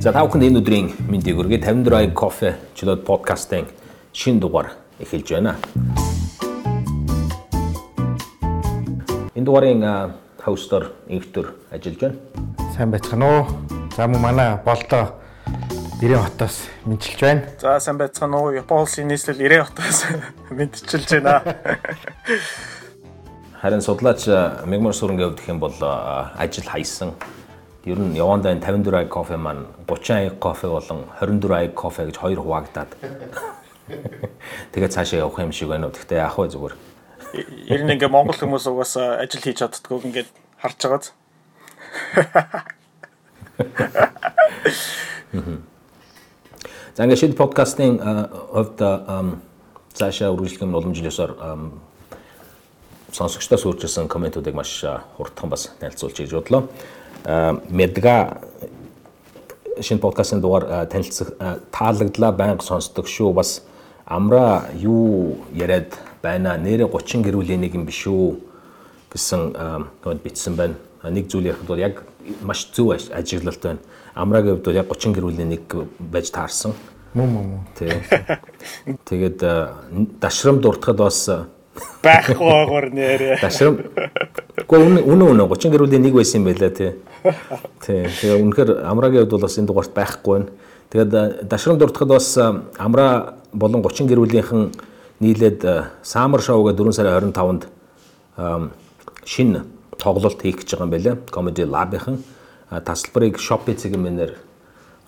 За та бүхэнд энэ өдрийн мэндийг хүргэе. 54i кофе чөлөөт подкастын шин дугаар эхэлж байна. Энэ дугаарын хостор инвестор ажиллаж байна. Сайн байцгаана уу? За мөн манай болдоо Ирэн хотоос мэдчилж байна. За сайн байцгаана уу? Япон улсын нийслэл Ирэн хотоос мэдчилж байна. Харин судлаач Мегмар сүрэнгээ өвдөх юм бол ажил хайсан. Ер нь явандаа энэ 54i кофе маань 30i кофе болон 24i кофе гэж хоёр хуваагдаад. Тэгээд цаашаа явах юм шиг байна уу. Гэхдээ яах вэ зүгээр. Ер нь ингээ Монгол хүмүүс угаасаа ажил хийж чаддгүй ингээд харж байгааз. За ингээд шид подкастын хувьд цаашаа үргэлжлэх юм уламжлал ёсоор сонсогчдоо суурчилсан комментуудыг маш хурдхан бас танилцуулж хийж бодлоо. Медга шинэ подкастын дугаар танилцах таалагдлаа байнга сонсдог шүү. Бас амра юу яриад байна. Нэрэ 30 гэрүүлийн нэг юм биш үү гэсэн коммент бичсэн байна. Нэг зүйл ярихад бол яг маш зөв ажиглалт байна. Амрагийн хувьд бол яг 30 гэрүүлийн нэг байж таарсан. Мөн мөн. Тий. Тэгээд дашрам дуртахад бас байхгүй байгаагаар нэрээ. Дашрам. Гэхдээ үнэ үнэ 30 гэрүүлийн нэг байсан юм байлаа тий. Тий. Тэгээ үнэхээр амрагийн хувьд бол бас энэ дугаарт байхгүй байна. Тэгээд дашрам дуртахад бас амраа болон 30 гэрүүлийнхэн нийлээд Summer Show-га 4 сарын 25-нд шинэ тоглолт хийх гэж байгаа юм байлаа. Comedy Lab-ийн тасалбарыг Shopee цэгийн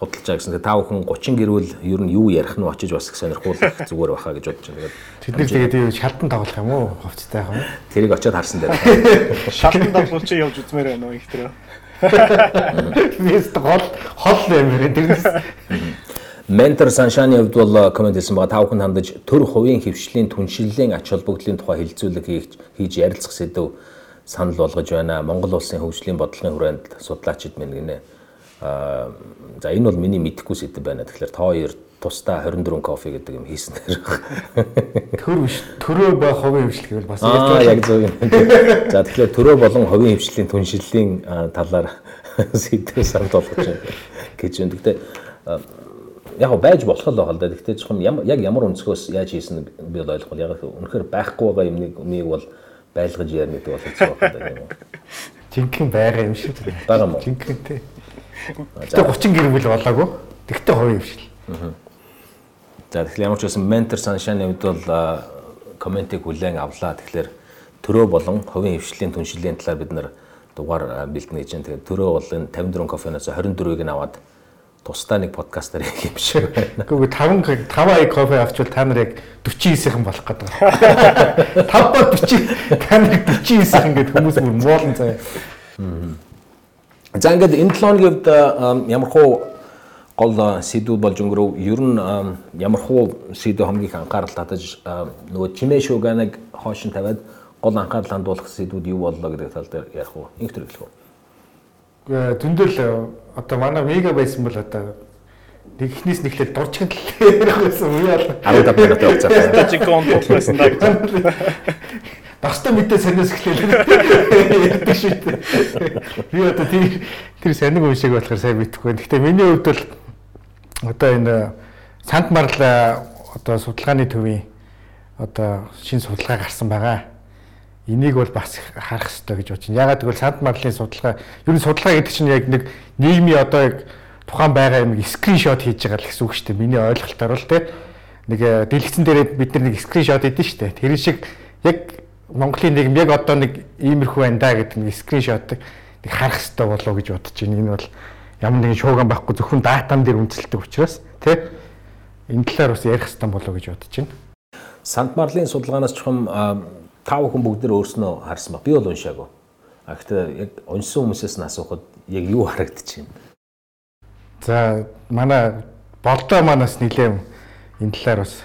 худалж байгаа гэсэн. Та бүхэн 30 гэрүүл ер нь юу ярих нь очиж бас сонирхуулах зүгээр баха гэж бодож байна. Тэд нар тэгээд шалтан тоглох юм уу? Ховцтой юм? Тэрийг очиод харсан дээр. Шалтан тоглолт чи явж үзмээр байна уу их тэр. Мест гол хол юм байна. Тэрнээс Ментор Саншаны хувьд бол комент хийсэн байгаа. Та бүхэн хандаж төр хувийн хөвшлийн түншлэлийн ач холбогдлын тухай хэлэлцүүлэг хийж ярилцах сэдв санал болгож байна. Монгол улсын хөгжлийн бодлогын хүрээнд судлаачид мэн гинэ. За энэ бол миний мэдэхгүй сэдв байна. Тэгэхээр та хоёр тусдаа 24 кофе гэдэг юм хийсэн дээр. төр биш төрөө ба хувийн хөвшлэг гэвэл бас яг зөв юм. За тэгэхээр төрөө болон хувийн хөвшлийн түншлэлийн талаар сэдв санал болгож байна гэж байна. Гэхдээ яг байж болох л байгаа л да. Гэхдээ жоохон яг ямар өнцгөөс яаж хийсэн би бол ойлгохгүй. Яг үнэхээр байхгүй байгаа юмныг өмнөийг бол байлгаж ярина гэдэг бол хэцүү байна юм. Жинхэнэ байгаа юм шиг. Бага мó. Жинхэнэ тий. Гэтэ 30 гэр бүл болоогүй. Тэгтээ хувийн хвшил. За тэгэхээр ямар ч байсан ментор саншааны хувьд бол комментиг хүлээн авлаа. Тэгэхээр төрөө болон хувийн хвшлийн түншлэлийн талаар бид нар дугаар бэлтэнэ гэж байна. Тэгэхээр төрөө бол энэ 54 кофеноос 24-ыг нь аваад тусдаа нэг подкастаар хийх юм шиг байна. Гэхдээ 5 5 кофе авчвал та нар яг 49-ийн болох гэдэг байна. 5 ба 40 та нар 49-ийн гэдэг хүмүүс бүр муулан заяа. За ингээд энэ 7 хоногийн хувьд ямар хуу гол сэдвүүд болж өнгөрөв. Ер нь ямар хуу сэдв хамгийн их анхаарал татаж нөгөө чимээ шууганыг хоош нь тавиад гол анхаарал хандуулах сэдвүүд юу боллоо гэдэг тал дээр ярих уу? Инх төр хэлэх үү? Дүндэл одоо манай мега байсан бол одоо нэгнээс нэхлээд дурчган ярих байсан үе бол 15 минут явцгаа. Жигон дуулсан да гэж. Баста мэдээ санаас эхлэв. Ярьдаг шүү дээ. Би одоо тэр тэр саниг үе шиг болохоор сайн мэдэхгүй. Гэхдээ миний хувьд бол одоо энэ санд марл одоо судалгааны төвийн одоо шинэ судалгаа гарсан байгаа. Энийг бол бас харах хэрэгтэй гэж байна. Ягаад гэвэл санд марлын судалгаа ер нь судалгаа гэдэг чинь яг нэг нийгмийн одоо яг тухайн байгаа юм скриншот хийж байгаа л гэсэн үг шүү дээ. Миний ойлголтоор бол те нэг дэлгэцэн дээр бид нар нэг скриншот хийдэн шүү дээ. Тэр шиг яг Монголын нийгэм яг одоо нэг иймэрхүү байна да гэдэг нэг скриншотыг нэг харах хэрэгтэй болов гэж бодож байна. Энэ бол ямар нэгэн шууган байхгүй зөвхөн датан дээр үндэслэдэг учраас те энэ талаар бас ярих хэрэгтэй болов гэж бодож байна. Санд марлын судалгаанаас чухам та бүхэн бүгд нэр өөрснөө харсан ба. Би бол уншаагүй. А гэхдээ яг уншсан хүмүүсээс нь асуухад яг юу байна? За манай болдоо манаас нилээн энэ талаар бас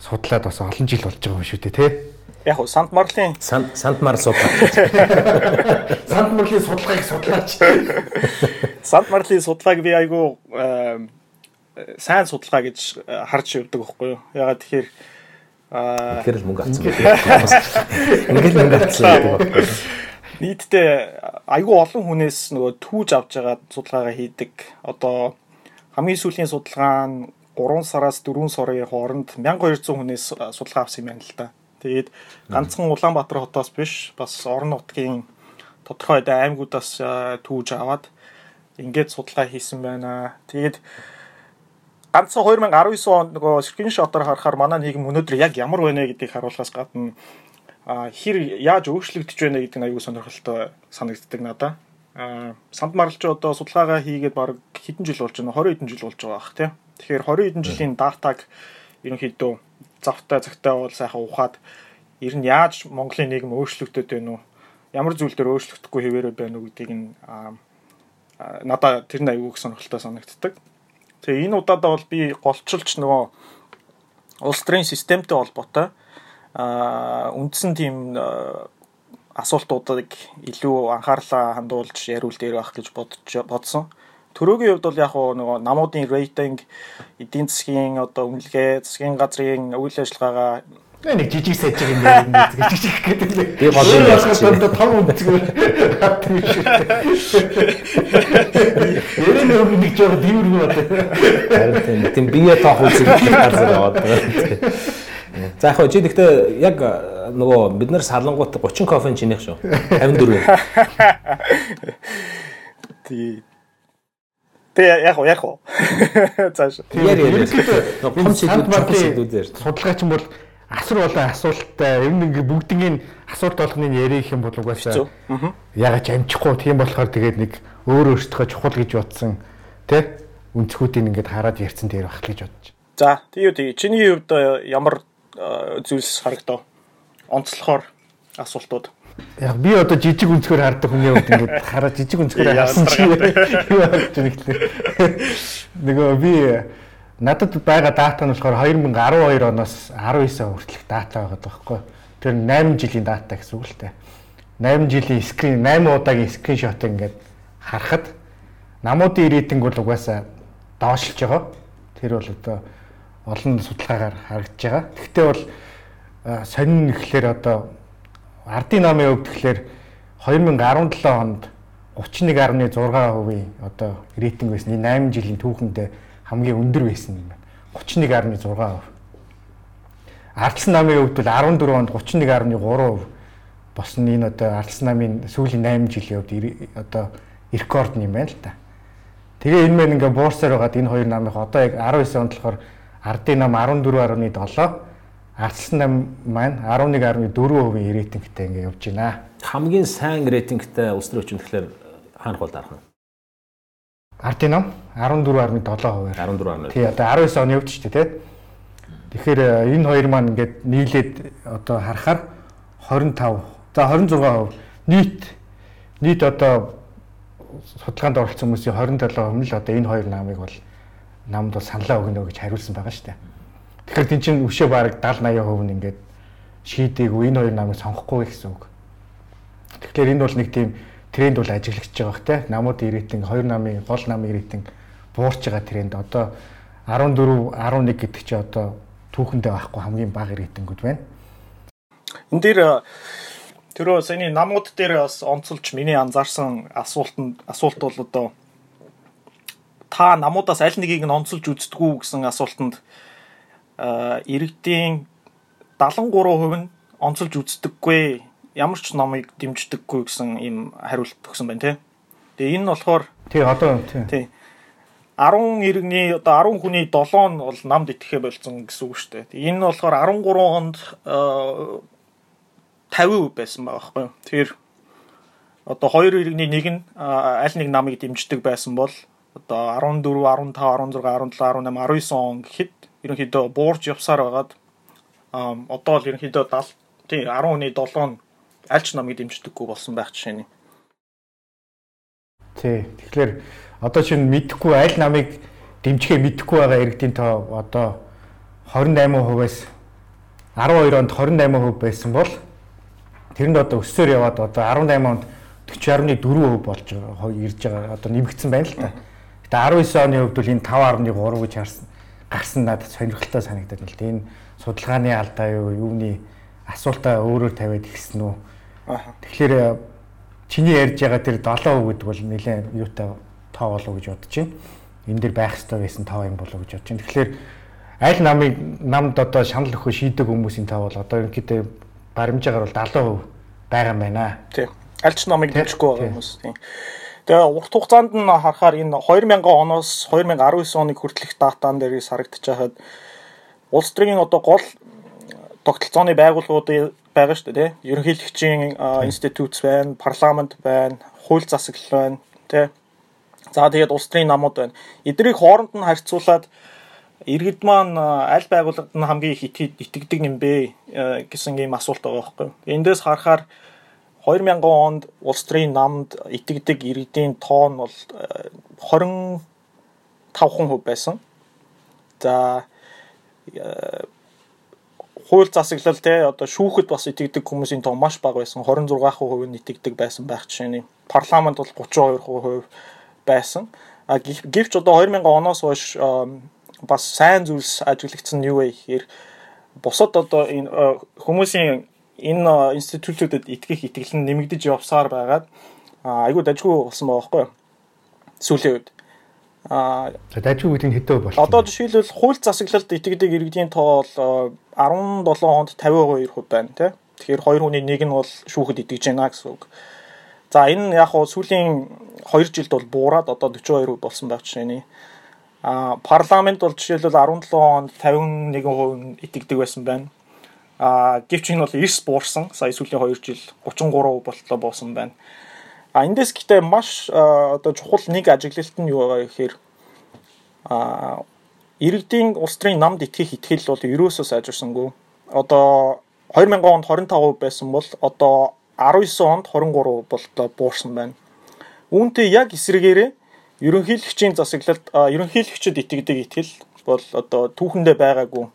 судлаад бас олон жил болж байгаа юм шүү дээ, тий? Яг уу Сант Марлын Санд Санд Марл судлаач. Сант Марлын судалгааг судлаач. Сант Марлын судалгааг би айгүй сайн судалгаа гэж харж явдаг байхгүй юу? Ягаад тэгэхээр Тэгэхээр л мөнгө авсан байх. Ингээд л мөнгө авсан байдаг байхгүй. нийтдээ айгүй олон хүнээс нөгөө түүж авч байгаа судалгаагаа хийдэг. Одоо хамгийн сүүлийн судалгаа нь 3 сараас 4 сарын хооронд 1200 хүнээс судалгаа авсан юм байна л да. Тэгээд ганцхан Улаанбаатар хотоос биш бас орон нутгийн тодорхой аймагудаас түүж аваад ингээд судалгаа хийсэн байна. Тэгээд ганцхан 2019 онд нөгөө скриншотоор харахаар манай нийгэм өнөөдөр яг ямар байна гэдгийг харуулахаас гадна хэр яаж өөрчлөгдөж байна гэдэг нь аюул сонирхолтой санагддаг надад. Аа санд маралч одоо судалгаагаа хийгээд баг хэдэн жил болж байна 20 хэдэн жил болж байгаа бах тийм. Тэгэхээр 20 хэдэн жилийн датаг ерөнхийдөө завтай цагтай бол сайхан ухаад ер нь яаж Монголын нийгэм өөрчлөгдөд байна уу? Ямар зүйл дээр өөрчлөгдөхгүй хэвээрээ байна уу гэдгийг нь надад тэр нь аюул сонирхолтой санагддаг. Тэгээ энэ удаадаа бол би голчилж нөгөө улс төрийн системтэй холбоотой а үндсэн тийм асуултуудыг илүү анхаарлаа хандуулж яриул дээр байх гэж бодож бодсон. Төрөөгийн хувьд бол яг нөгөө намуудын рейтинг, эдийн засгийн одоо үнэлгээ, засгийн газрын үйл ажиллагаагаа нэг жижиг сайжиг юм байна гэж жижиг гэдэг юм. Би гол юм байна. Том үнцгэр хатдаг шүү. Ярэ нэг нэг жоо дивэргүй бат. Харин тийм тийм бие тоох үзэг газар аваад байгаа. За яг чи гэхдээ яг нөгөө бид нар салангуут 30 кофе чинийх шүү. 54. Тий. Тэ яг уу яг уу. Зааш. Яри яри. Том сэдвүүд том сэдвүүдээр. Судалгаач нь бол асар болон асуулттай юм ингээ бүгднийг асуулт болгоныг ярих юм бол угаасаа ягаад ч амжихгүй тийм болохоор тэгээд нэг өөр өөртөө чухал гэж бодсон тий өнцгүүдийг ингээд хараад ярьсан дээр байх гэж бодож. За тий юу тий чиний хувьд ямар зүйлс харагдав? Онцлохоор асуултууд. Яг би одоо жижиг өнцгөр хардаг хүний хувьд ингээд хараад жижиг өнцгөр харсан чи юу харж байна гэхлээр нөгөө би надад байгаа дата нь болохоор 2012 оноос 19 хүртэлх дата байгаа байхгүй. Тэр 8 жилийн дата гэсэн үг л дээ. 8 жилийн скрин 8 удаагийн скриншот ингээд харахад намуудын рейтинг бол угаасаа доошлж байгаа. Тэр бол одоо олон судалгаагаар харагдж байгаа. Гэхдээ бол сонин нэхлээр одоо ардын намын хувьд тэгэхээр 2017 онд 31.6% одоо рейтинг байсан. 8 жилийн түүхэндээ хамгийн өндөр байсан юм байна. 31.6%. Ардсан намын хувьд бол 14 онд 31.3% босон энэ одоо ардсан намын сүүлийн 8 жилийн хувьд одоо рекорд юм байна л та. Тэгээ энэ мэн ингээ буурсаар байгаад энэ хоёр намынх одоо яг 19 онд болохоор ардын нам 14.7 ардсан нам маань 11.4% рейтингтэй ингээ явж байна. Хамгийн сайн рейтингтэй улс төрийн хүчин тэгэхээр хаана хол дарах нь? Ардын нам 14.7%. 14.7. Тий одоо 19 оны шүү дээ тий. Тэгэхээр энэ хоёр маань ингээд нийлээд одоо харахаар 25 за 26% нийт нийт одоо судалгаанд оролцсон хүмүүсийн 27% нь л одоо энэ хоёр намыг бол намд бол саналаа өгнө гэж хариулсан байгаа шүү дээ. Тэгэхээр тэн чинь өшөө бараг 70 80% нь ингээд шийдээгүй энэ хоёр намыг сонгохгүй гэсэн үг. Тэгэхээр энэ бол нэг тийм тренд бол ажиглагдж байгаа бох те. Намуудын рейтинг хоёр намын гол намын рейтинг буурч байгаа тренд одоо 14 11 гэдэг чи одоо түүхэндээ байхгүй хамгийн бага рейтингүүд байна. Энд дээр тэрөө саяны намууд дээр бас онцолж миний анзаарсан асуулт нь асуулт бол одоо та намуудаас аль нэгийг нь онцолж үздэггүй гэсэн асуултанд иргэдийн 73% нь онцолж үздэггүй ямар ч номыг дэмждэггүй гэсэн ийм хариулт өгсөн байна тий. Тэгээ энэ нь болохоор тий одоо тий 10 иргэний одоо 10 хүний 7 нь бол намд итгэхэ болсон гэсэн үг шүү дээ. Энэ нь болохоор 13 онд 50% байсан байгаа байхгүй юу. Тэгэхээр одоо хоёр иргэний нэг нь аль нэг намыг дэмждэг байсан бол одоо 14, 15, 16, 17, 18, 19 он гэхэд ерөнхийдөө буурж явсаар байгаад одоо л ерөнхийдөө 70 тий 10-ны 7 нь аль ч намыг дэмждэггүй болсон байх жишээ нь. Тий. Тэгэхээр одоо чинь мэдхгүй аль намыг дэмжихээ мэдхгүй байгаа иргэдийн тоо одоо 28%-аас 12 онд 28% байсан бол тэрэнд одоо өссөөр яваад одоо 18 онд 40.4% болж ирж байгаа одоо нэмэгдсэн байна л та. Гэтэ 19 оны хувьд бол энэ 5.3 гэж харсан гарсан надад сонирхолтой санагдаад л дээ. Энэ судалгааны алдаа юу юуны асуултаа өөрөөр тавиад ихсэн үү. Тэгэхээр чиний ярьж байгаа тэр 7% гэдэг бол нэлээд юутай тоо болов гэж бодож байна. Энэ дэр байх ёстой байсан тоо юм болов гэж бодож байна. Тэгэхээр аль намыг намд одоо шанал өгөх шийдэг хүмүүсийн тоо бол одоо ерөнхийдөө баримжаагаар бол 70% байгаа юм байна. Тийм. Аль ч намыг дэмжихгүй байгаа хүмүүс. Тийм. Тэгээ урт хугацаанд нь харахаар энэ 2000 оноос 2019 оны хүртэлх датан дээрээс харагдаж байхад улс төрийн одоо гол тогтолцооны байгууллагууд байгаа шүү дээ. Ерөнхийлөгчийн институт байна, парламент байна, хууль засаглал байна, тий. За тэгээд улс төрийн намууд байна. Эднийг хооронд нь харьцуулаад иргэд маань аль байгууллагад нь хамгийн их итгэдэг юм бэ гэсэн ийм асуулт байгаа байхгүй. Эндээс харахаар 2000 онд улс төрийн намд итгэдэг иргэдийн тоо нь бол 25% байсан. За хууль засаглал те одоо шүүхэд бас итгэдэг хүмүүсийн тоо маш бага байсан. 26% нь итгэдэг байсан байх жишээний. Парламент бол 32% байсан. А гэвч одоо 2000 оноос хойш бас сайн зүйлс ажиглагдсан юу вэ гэхээр бусад одоо энэ хүмүүсийн энэ институтүүдэд итгэх итгэл нь нэмэгдэж явсаар байгаад айгүй дажгүй болсон байгаа байхгүй сүүлийн үед а дажгүй үеийн хэдөө болсон одоо жишээлбэл хууль засаглалд итгэдэг иргэдийн тоо бол 17 хонд 52% байна тий Тэгэхээр хоёр хүний нэг нь бол шүүхэд итгэж байна гэсэн үг. За энэ яг хуу сүүлийн 2 жилд бол буураад одоо 42% болсон байх жишээний. А парламент бол жишээлбэл 17 онд 51% итгэдэг байсан байна. А гэвч энэ бол эрс буурсан. Сая сүүлийн 2 жил 33% болтлоо буусан байна. А эндээс гэхдээ маш одоо чухал нэг ажиглалт нь юу байгаа гэхээр а иргэдийн улс төрийн намд итгэх итгэл бол ерөөсөө сайжирсангүй. Одоо 2000 онд 25% байсан бол одоо 19 онд 23% болтлоо буурсан байна. Үүнтэй яг эсрэгээрээ ерөнхийлөгчийн засаглалд ерөнхийлөгчөд итгэдэг итгэл бол одоо түүхэндээ байгаагүй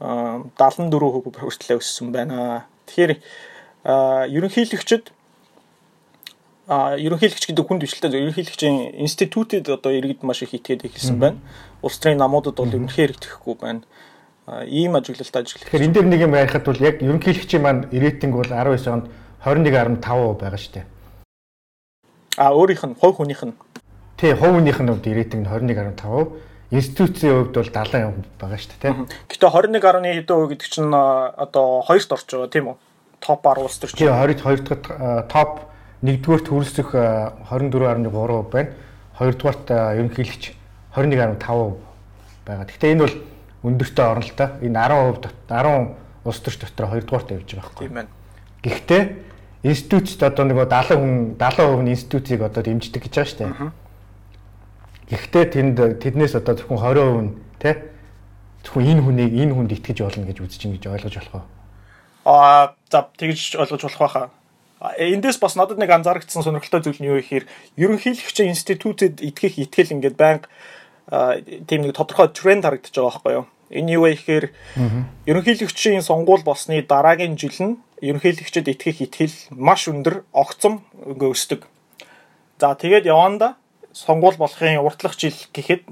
74% хүртэл өссөн байна. Тэгэхээр ерөнхийлөгчөд а ерөнхийлөгч гэдэг хүн төвчлөлтэй ерөнхийлөгчийн институтэд одоо иргэд маш их итгээд эхэлсэн байна. Улс төрийн намуудад бол үнэхээр итгэхгүй байна. Ийм ажиглалт ажиглах. Тэгэхээр энэ дэр нэг юм ярихад бол яг ерөнхийлөгчийн маань рейтинг бол 19 онд 21.5% байгаа шүү дээ. А өөрийнх нь хувь хүнийх нь Тий, хувийнх нь хувьд рейтинг нь 21.5, институцийн хувьд бол 70% байгаа шүү дээ, тий. Гэтэ 21.1 хэдэн хувь гэдэг чинь одоо хоёрт орж байгаа тийм үү? Топ 10 улс төр чинь. Тий, 22 дахь топ 1-р төрөлсөх 24.3% байна. 2-дугаарт ерөнхийлөгч 21.5% байгаа. Гэхдээ энэ бол өндөртэй орно л та. Энэ 10% 10 улс төрч дотор 2-дугаарт явж байгаа байхгүй. Тийм байна. Гэхдээ институцд одоо нэг 70 хүн 70% нь институцийг одоо дэмждэг гэж байгаа шүү дээ. Гэхдээ тэнд тэднээс одоо зөвхөн 20% нь тий зөвхөн энэ хүнийг энэ хүнд итгэж болно гэж үзэж ин гэж ойлгож болох уу? Аа за тэгж ойлгож болох байхаа. Эндээс бас надад нэг анзаарчихсан сонирхолтой зүйл нь юу гэхээр ерөнхийлөгчийн институтэд итгэх итгэл ингээд байнга тийм нэг тодорхой тренд харагдаж байгаа байхгүй юу? Энэ юу вэ гэхээр ерөнхийлөгчийн сонгуул болсны дараагийн жил нь ерөнхийлөгчөд итгэх итгэл маш өндөр огцом өсдөг. За тэгээд яванда сонгуул болохын уртлах жил гэхэд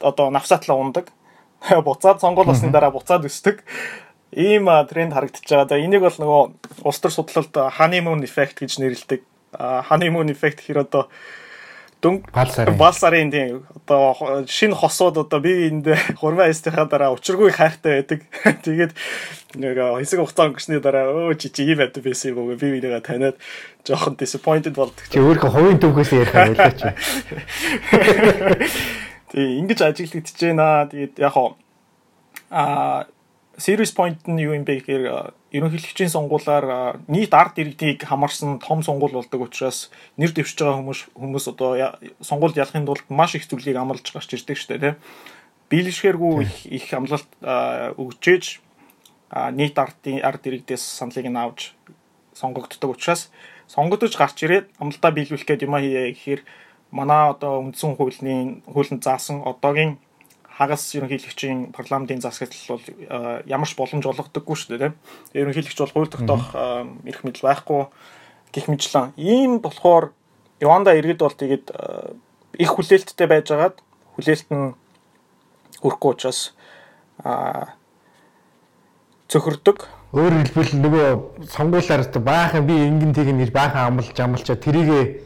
одоо навсаатлаа ундаг. Буцаад сонгуул болсны дараа буцаад өсдөг. Ийм тренд харагдаж байгаа. За энийг бол нөгөө улс төр судлалд honeymoon effect гэж нэрлэдэг. Honeymoon effect гэхээр одоо дөнгө бал сарын бал сарын тийм одоо шинэ хосууд одоо бие биендээ хурмаа эстийнхаа дараа учиргүй хайртай байдаг. Тэгээд нэг хэсэг хугацаа өнгөрсний дараа өө чи чи ийм байдаг байсан юм уу бие бинийгээ таниад жоохон disappointed болдог. Чи өөрөө хувийн төвхөөс ярих байлаа чи. Тэгээ ингэж ажиглагдчихэж байна. Тэгээд яг хоо а serious point нь юу юм бэ гэхээр ерөнхийлөгчийн сонгуулаар нийт ард иргэдийг хамарсан том сонгуул болдог учраас нэр дэвшиж байгаа хүмүүс хүмүүс одоо сонгуульд ялахын тулд маш их зүйлийг амлаж гарч ирдэг шүү дээ тийм биелшгээргүй их их амлалт өгчээж нийт ардын ард иргэдээс саналыг нь авч сонгогддог учраас сонгогдож гарч ирээд амлалтаа биелүүлэх гээд юм хийе гэхээр манай одоо үндсэн хуулийн хуулинд заасан одоогийн хагас ерөнхийлөгчийн парламентын засаглал бол ямар ч боломж олгодоггүй шүү дээ тийм. Ерөнхийлөгч бол хууль тогтоох эрх мэдэл байхгүй гих мэтлэн. Ийм болохоор Яванда иргэд бол тэгээд их хүлээлттэй байжгаад хүлээлт нь хүрэхгүй учраас а цөхөрдөг. Өөрөөр хэлбэл нөгөө сонгуулиар баахан би ингэн тэг нэр баахан амлж амлчаа тэрийг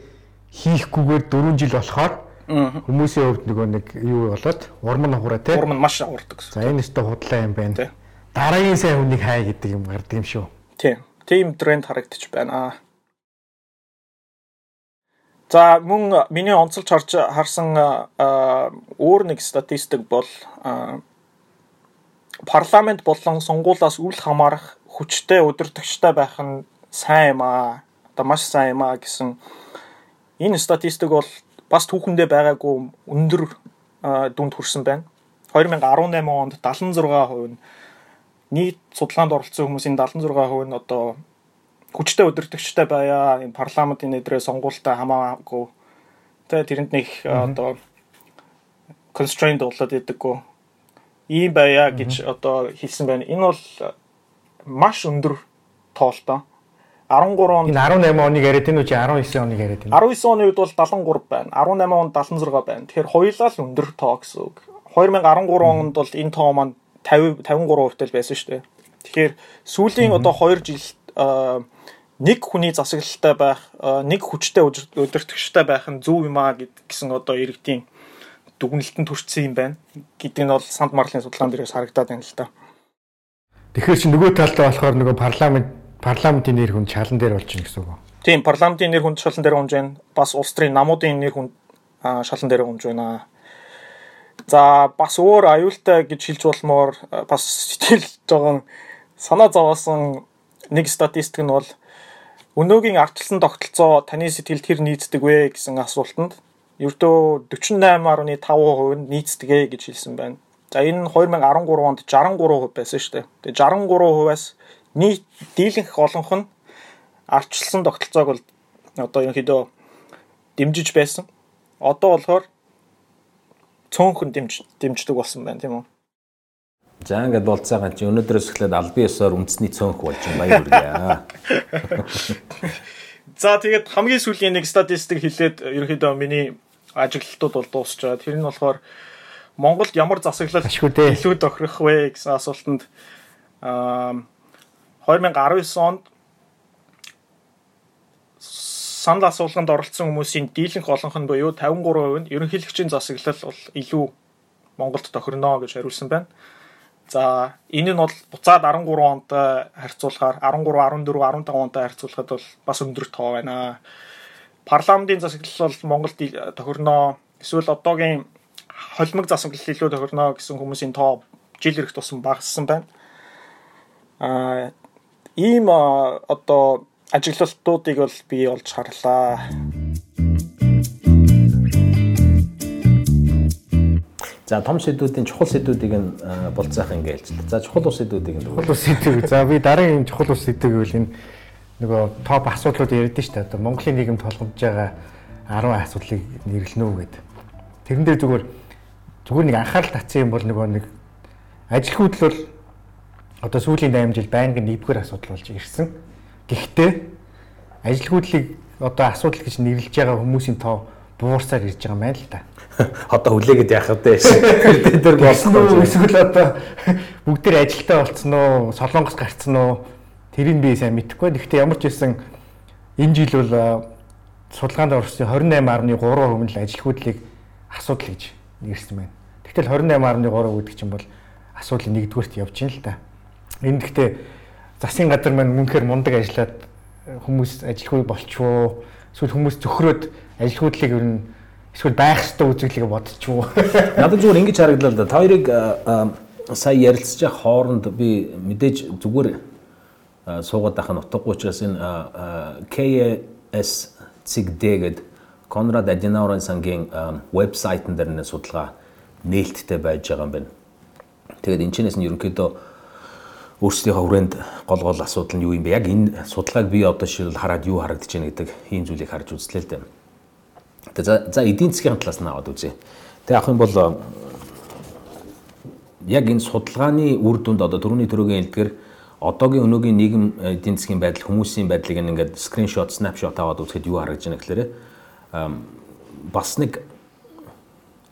хийхгүйгээр 4 жил болохоор хүмүүсийн хувьд нөгөө нэг юу болоод урам нь хураа тий. Урам нь маш урдаг. За энэ өстө худлаа юм байна. Дараагийн сайн хүнийг хай гэдэг юм гардаг юм шүү. Тийм. Тийм тренд харагдчих байна. За мөн миний онцолж харж харсан өөр нэг статистик бол парламент болон сонгуулиас үл хамаарах хүчтэй удирдагчтай байх нь сайн юм аа. Одоо маш сайн юм аа гэсэн энэ статистик бол бас түүхэндээ байгаагүй өндөр дүнд хүрсэн байна. 2018 онд 76% нь нийт судалгаанд оролцсон хүмүүсийн 76% нь одоо хүчтэй удирдагчтай байя. Энэ парламентын нэдрээ сонгуультай хамаагүй. Тэгээ тэрэнд нэг одоо constraint болоод идэггүй ийм байя гэж одоо хэлсэн байна. Энэ бол маш өндөр тоолтой. 13 онд энэ 18 оныг яриад энэ үү чи 19 оныг яриад байна. 19 оны үед бол 73 байна. 18 онд 76 байна. Тэгэхээр хоёулаа л өндөр тоо гэсэн үг. 2013 онд бол энэ тоо маань 50 53% тэл байсан шүү дээ. Тэгэхээр сүүлийн одоо 2 жил нэг хүний засаглалтай байх, нэг хүчтэй удирдахчтай байх нь зөв юм аа гэсэн одоо иргэдийн дүгнэлтэн төрчихсөн юм байна гэдэг нь бол санд марлын судалгаан дээрээс харагдаад байна л да. Тэгэхээр чи нөгөө талдаа болохоор нөгөө парламент парламентын нэр хүнд шалан дээр болж байна гэсэн үг? Тийм, парламентын нэр хүнд шалан дээр хунж байна. Бас улс төрийн намуудын нэр хүнд шалан дээр хунж байна. За бас өөр аюултай гэж хэлж болмоор бас сэтгэл жоохон санаа зовоосон нэг статистик нь бол өнөөгийн ардчилсан тогтолцоо таны сэтгэлд хэр нийцдэг вэ гэсэн асуултанд ердөө 48.5% нь нийцдэгэ гэж хэлсэн байна. За энэ нь 2013 онд 63% байсан шүү дээ. Тэгээ 63%-аас нийт дийлэнх олонх нь арчилсан тогтолцоог бол одоо ерөнхийдөө дэмжиж байсан. Одоо болохоор цөөнхөн дэмж дэмждэг болсон байна тийм үү? За ингээд болцоогаа чи өнөөдрөөс эхлээд албан ёсоор үндэсний цөөнх болж баяр хүргэе. За тэгээд хамгийн сүүлийн нэг статистик хэлээд ерөнхийдөө миний ажиглалтууд бол дуусч байгаа. Тэр нь болохоор Монголд ямар засаглал илүү тохирох вэ гэсэн асуултанд аа 2019 онд санал асуулганд оролцсон хүмүүсийн дийлэнх олонх нь буюу 53% нь ерөнхийлөгчийн засаглал бол илүү Монголд тохирно гэж хариулсан байна. За энэ нь бол буцаад 13 онтой харьцуулахаар 13, 14, 15 онтой харьцуулахад бол бас өндөр тоо байна. Парламентын засаглал бол Монголд тохирно. Эсвэл одоогийн холимог засаглал илүү тохирно гэсэн хүмүүсийн тоо жил ирэх тусам багассан байна. Аа ийм одоо ажиглалтуудыг бол би олж харлаа. За том сэдвүүдийн чухал сэдвүүдийг нь болцоох ингээл л. За чухал ус сэдвүүдийг нь чухал ус сэдв. За би дараагийн чухал ус сэдв гэвэл энэ нөгөө топ асуудлууд ярьдэн шүү дээ. Одоо Монголын нийгэм толгомж байгаа 10 асуудлыг нэрлэнэ үү гэд. Тэрэн дээр зүгээр зүгээр нэг анхаарал татсан юм бол нөгөө нэг ажил хөдлөл одоо сүүлийн 8 жил байнгын нэгдүгээр асуудал болж ирсэн. Гэхдээ ажил хөдлөлийг одоо асуудал гэж нэрлэж байгаа хүмүүсийн тоо буурсаар ирж байгаа юм байна л да. Одоо хүлээгээд яах вэ? Тэд нар болсон уу? Эсвэл одоо бүгд тэр ажилтаа болцсон уу? Солонгос гарцсан уу? Тэрийг би сайн мэдэхгүй. Гэхдээ ямар ч байсан энэ жил бол судалгаанд орсон 28.3% нь л ажил хөдлөлийг асуудал гэж нэрсэн байна. Тэгтэл 28.3 гэдэг чинь бол асуудлын нэгдүгээрт явж байна л да. Энэ гэхдээ засгийн газар маань мөнхөр мундаг ажиллаад хүмүүс ажилгүй болчихвоо. Эсвэл хүмүүс зөвхрөөд ажил хөдлөлийг ер нь эсвэл байх ёстой үзэглэгээ бодчихвоо. Надад зүгээр ингэж харагдлаа л да. Та хоёрыг сая ярилцж байгаа хооронд би мэдээж зүгээр суугаад байх нь утгагүй учраас энэ KS цэг D гэдэг Конрад Аденауэрын сангийн вебсайтн дээр нэ судалгаа нээлттэй байж байгаа юм байна. Тэгээд энэ ч нь ерөнхийдөө өөрсдийнхөө хүрээнд гол гол асуудал нь юу юм бэ? Яг энэ судалгааг би одоо шил хараад юу харагдаж байна гэдэг ийм зүйлийг харж үзлээ л дээ. За за эдийн засгийн талаас нь аваад үзье. Тэг авах юм бол яг энэ судалгааны үр дүнд одоо төрөний төрөгийн хэлдгэр одоогийн өнөөгийн нийгэм эдийн засгийн байдал хүмүүсийн байдлыг ингээд скриншот, снапшот аваад үзэхэд юу харагдаж байна гэхээр бас нэг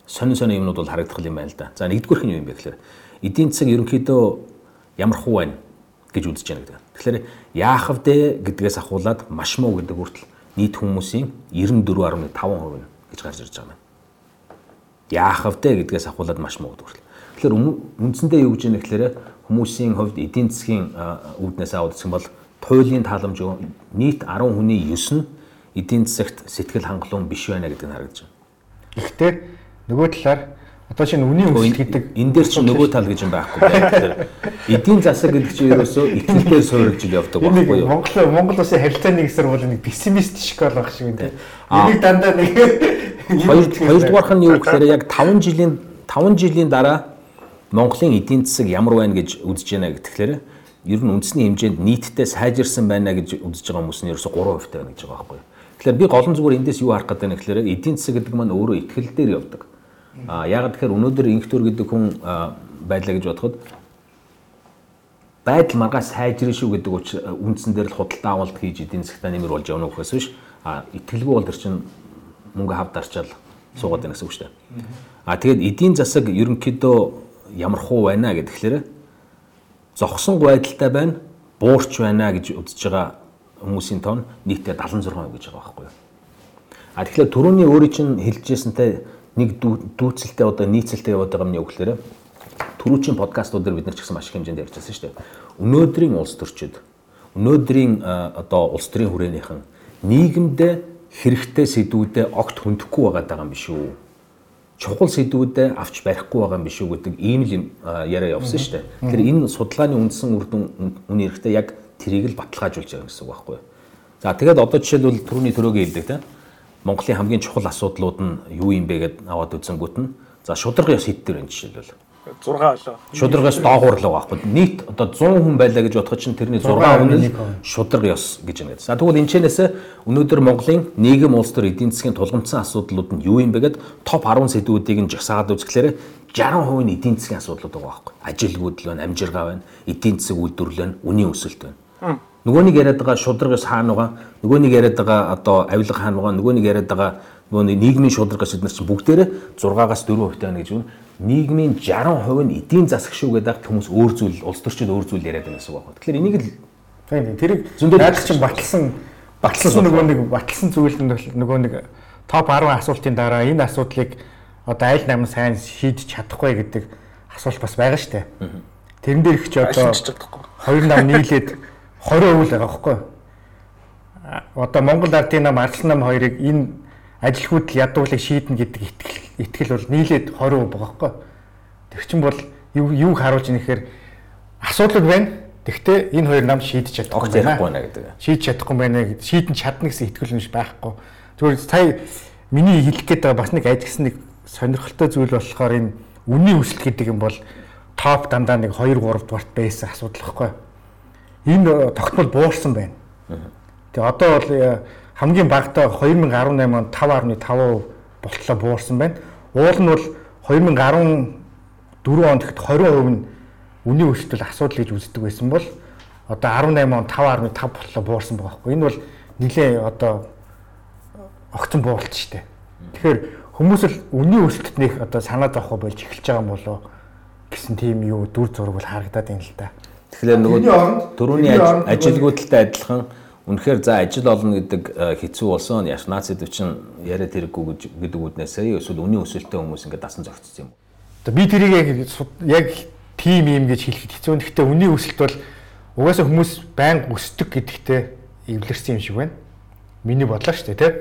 сонин сонин юмнууд бол харагдах юм байна л да. За нэгдүгüрх нь юу юм бэ гэхээр эдийн засаг ерөнхийдөө ямар хуу байна? гэж үзэж байна гэдэг. Тэгэхээр яах вэ гэдгээс ахуулаад маш муу гэдэг хүртэл нийт хүмүүсийн 94.5% гэж гарч ирж байгаа юм. Яах вэ гэдгээс ахуулаад маш муу гэдэг хүртэл. Тэгэхээр үндсэндээ юу гэж юм гэхээр хүмүүсийн хувьд эдийн засгийн үүднээс юм бол туйлын тааламж нийт 10 хүний 9 нь эдийн засагт сэтгэл хангалуун биш байна гэдэг нь харагдаж байна. Гэхдээ нөгөө талаар Одоо шинэ үнийн өсөлт гэдэг энэ дээр чинь нөгөө тал гэж юм байхгүй байх. Эдийн засаг гэдэг чинь ерөөсөө итгэлээр суурилж явдаг байхгүй юу? Монгол Монгол улсын харилцааны хэсэр бол нэг пессимист школ баг шиг юм. Энийг дандаа нэг хоёрдугаарх нь юу гэхээр яг 5 жилийн 5 жилийн дараа Монголын эдийн засаг ямар байна гэж үзэж байна гэхлээр ер нь үндэсний хэмжээнд нийтдээ сайжирсан байна гэж үзэж байгаа хүмүүс нь ерөөсө 3% тавина гэж байгаа байхгүй юу. Тэгэхээр би голон зүгээр эндээс юу харах гэдэг нь гэхлээр эдийн засаг гэдэг маань өөрөө итгэл дээр явдаг А яг тэгэхээр өнөөдөр инхтүр гэдэг хүн байлаа гэж бодоход байдал маргаас сайжрын шүү гэдэг үндсэн дээр л худалдаа авалт хийж эдийн засгтаа нэмэр болж явна гэхээс биш а итгэлгүй бол тэр чинь мөнгө хав дарчаал суугаад байна гэсэн үг шүү дээ. А тэгээд эдийн засаг ерөнхийдөө ямар хуу байна гэхэлэр зогсон байдалтай байна буурч байна гэж үзэж байгаа хүмүүсийн тоон нийтдээ 76% гэж байгаа байхгүй юу. А тэгэхээр түрүүний өөрийн чинь хэлжсэнтэй нэг дүүцэлтэй одоо нийцэлтэй яваад байгаа юм юу гэхээр түрүүчийн подкастууд дээр бид нар ч гэсэн маш их хэмжээнд ярьж байсан шүү дээ. Өнөөдрийн улс төрчид өнөөдрийн одоо улс төрийн хүрээнийхэн нийгэмдээ хэрэгтэй сэдвүүдэд огт хөндөхгүй байгаа юм биш үү? Чухал сэдвүүдэд авч барихгүй байгаа юм биш үү гэдэг ийм л яриа явсан шүү дээ. Тэгэхээр энэ судалгааны үндсэн үр дүн үний эрэхтэй яг тэрийг л баталгаажуулж байгаа гэсэн үг байхгүй юу? За тэгээд одоо жишээлбэл түрүүний төрөөгийн хэлдэг тийм Монголын хамгийн чухал асуудлууд нь юу юм бэ гэдээ аваад үзэнгүүт нь за шударга ёс хэд дээр энэ жишээлбэл 6 олоо. Шударгаас доогуур л байгаа байхгүй. Нийт одоо 100 хүн байлаа гэж бодоход чинь тэрний 6 хүн нь шударга ёс гэж байна. За тэгвэл энэ чэнэс өнөөдөр Монголын нийгэм улс төр эдийн засгийн тулгымдсан асуудлууд нь юу юм бэ гэд топ 10 сэдвүүдийг нь жагсаагаад үзэхлээр 60% нь эдийн засгийн асуудлууд байгаа байхгүй. Ажилгүйдэл байна, амжиргаа байна, эдийн засаг үйлдвэрлэл байна, үнийн өсөлт байна. Нөгөө нэг яриад байгаа шударгаас хаана байгаа, нөгөө нэг яриад байгаа одоо авилга хаана байгаа, нөгөө нэг яриад байгаа нөгөө нийгмийн шударгаас эднэр чинь бүгдээрээ 6-аас 4% тань гэж байна. Нийгмийн 60% нь эдийн засаг шүү гэдэг хүмүүс өөр зүйл, улс төрчид өөр зүйл яриад байгаа гэсэн үг байна. Тэгэхээр энийг л тийм тэрийг зөндөө чинь батлсан батлсан нөгөө нэг батлсан зүйл нь нөгөө нэг топ 10 асуултын дараа энэ асуудлыг одоо аль намын сайн шийдэж чадахгүй гэдэг асуулт бас байгаа шүү дээ. Тэрэн дээр их ч одоо 2 нам нийлээд 20% л байгаа байхгүй. Одоо Монгол Ардын нам Арлан нам хоёрыг энэ ажилгүйд ядуулыг шийднэ гэдэг итгэл итгэл бол нийлээд 20% байгаа байхгүй. Тэг чин бол юу юу харуулж ийм гэхээр асуудал байна. Тэгвэл энэ хоёр нам шийдэж чадахгүй байна гэдэг. Шийдэж чадахгүй байна гэдэг. Шийдэн чадна гэсэн итгэл нь байхгүй. Зүгээр сая миний хэлэх гээд байгаа бас нэг ажигсан нэг сонирхолтой зүйл болохоор энэ үнийн өсөлт гэдэг юм бол топ дандаа нэг 2 3 дугаарт байсан асуудал байхгүй энэ тогтмол буурсан байна. Тэгээ одоо бол э, хамгийн багадаа 2018 онд 5.5% болтлоо буурсан байна. Уул нь бол 2014 онд гэхэд 20% нь үнийн өсөлтөл асуудал гэж үздэг байсан бол одоо 18 онд 5.5 болтлоо буурсан байгаа хгүй. Энэ бол нэлээ одоо огцон бууралт шүү дээ. Тэгэхээр хүмүүс л үнийн өсөлтөд нэг одоо санаа зовхоо болж эхэлж байгаа юм болоо гэсэн тийм юу дүр зураг бол харагдаад байна л да. Тэгэхээр нөгөө дөрөвний ажилгүйдэлтэй адилхан үнэхээр за ажил олно гэдэг э, хэцүү болсон яш нацид чинь яриад хэрэггүй гэдэг үднээсээ эсвэл үнийн өсөлттэй хүмүүс ингээд дасан зогцсон юм. Одоо би тэрийг яг яг тим юм гэж хэлэхэд хэцүү. Гэхдээ үнийн өсөлт бол угаасаа хүмүүс байнга өсдөг гэдэгтээ эвлэрсэн юм шиг байна. Миний бодлоо шүү дээ, тийм.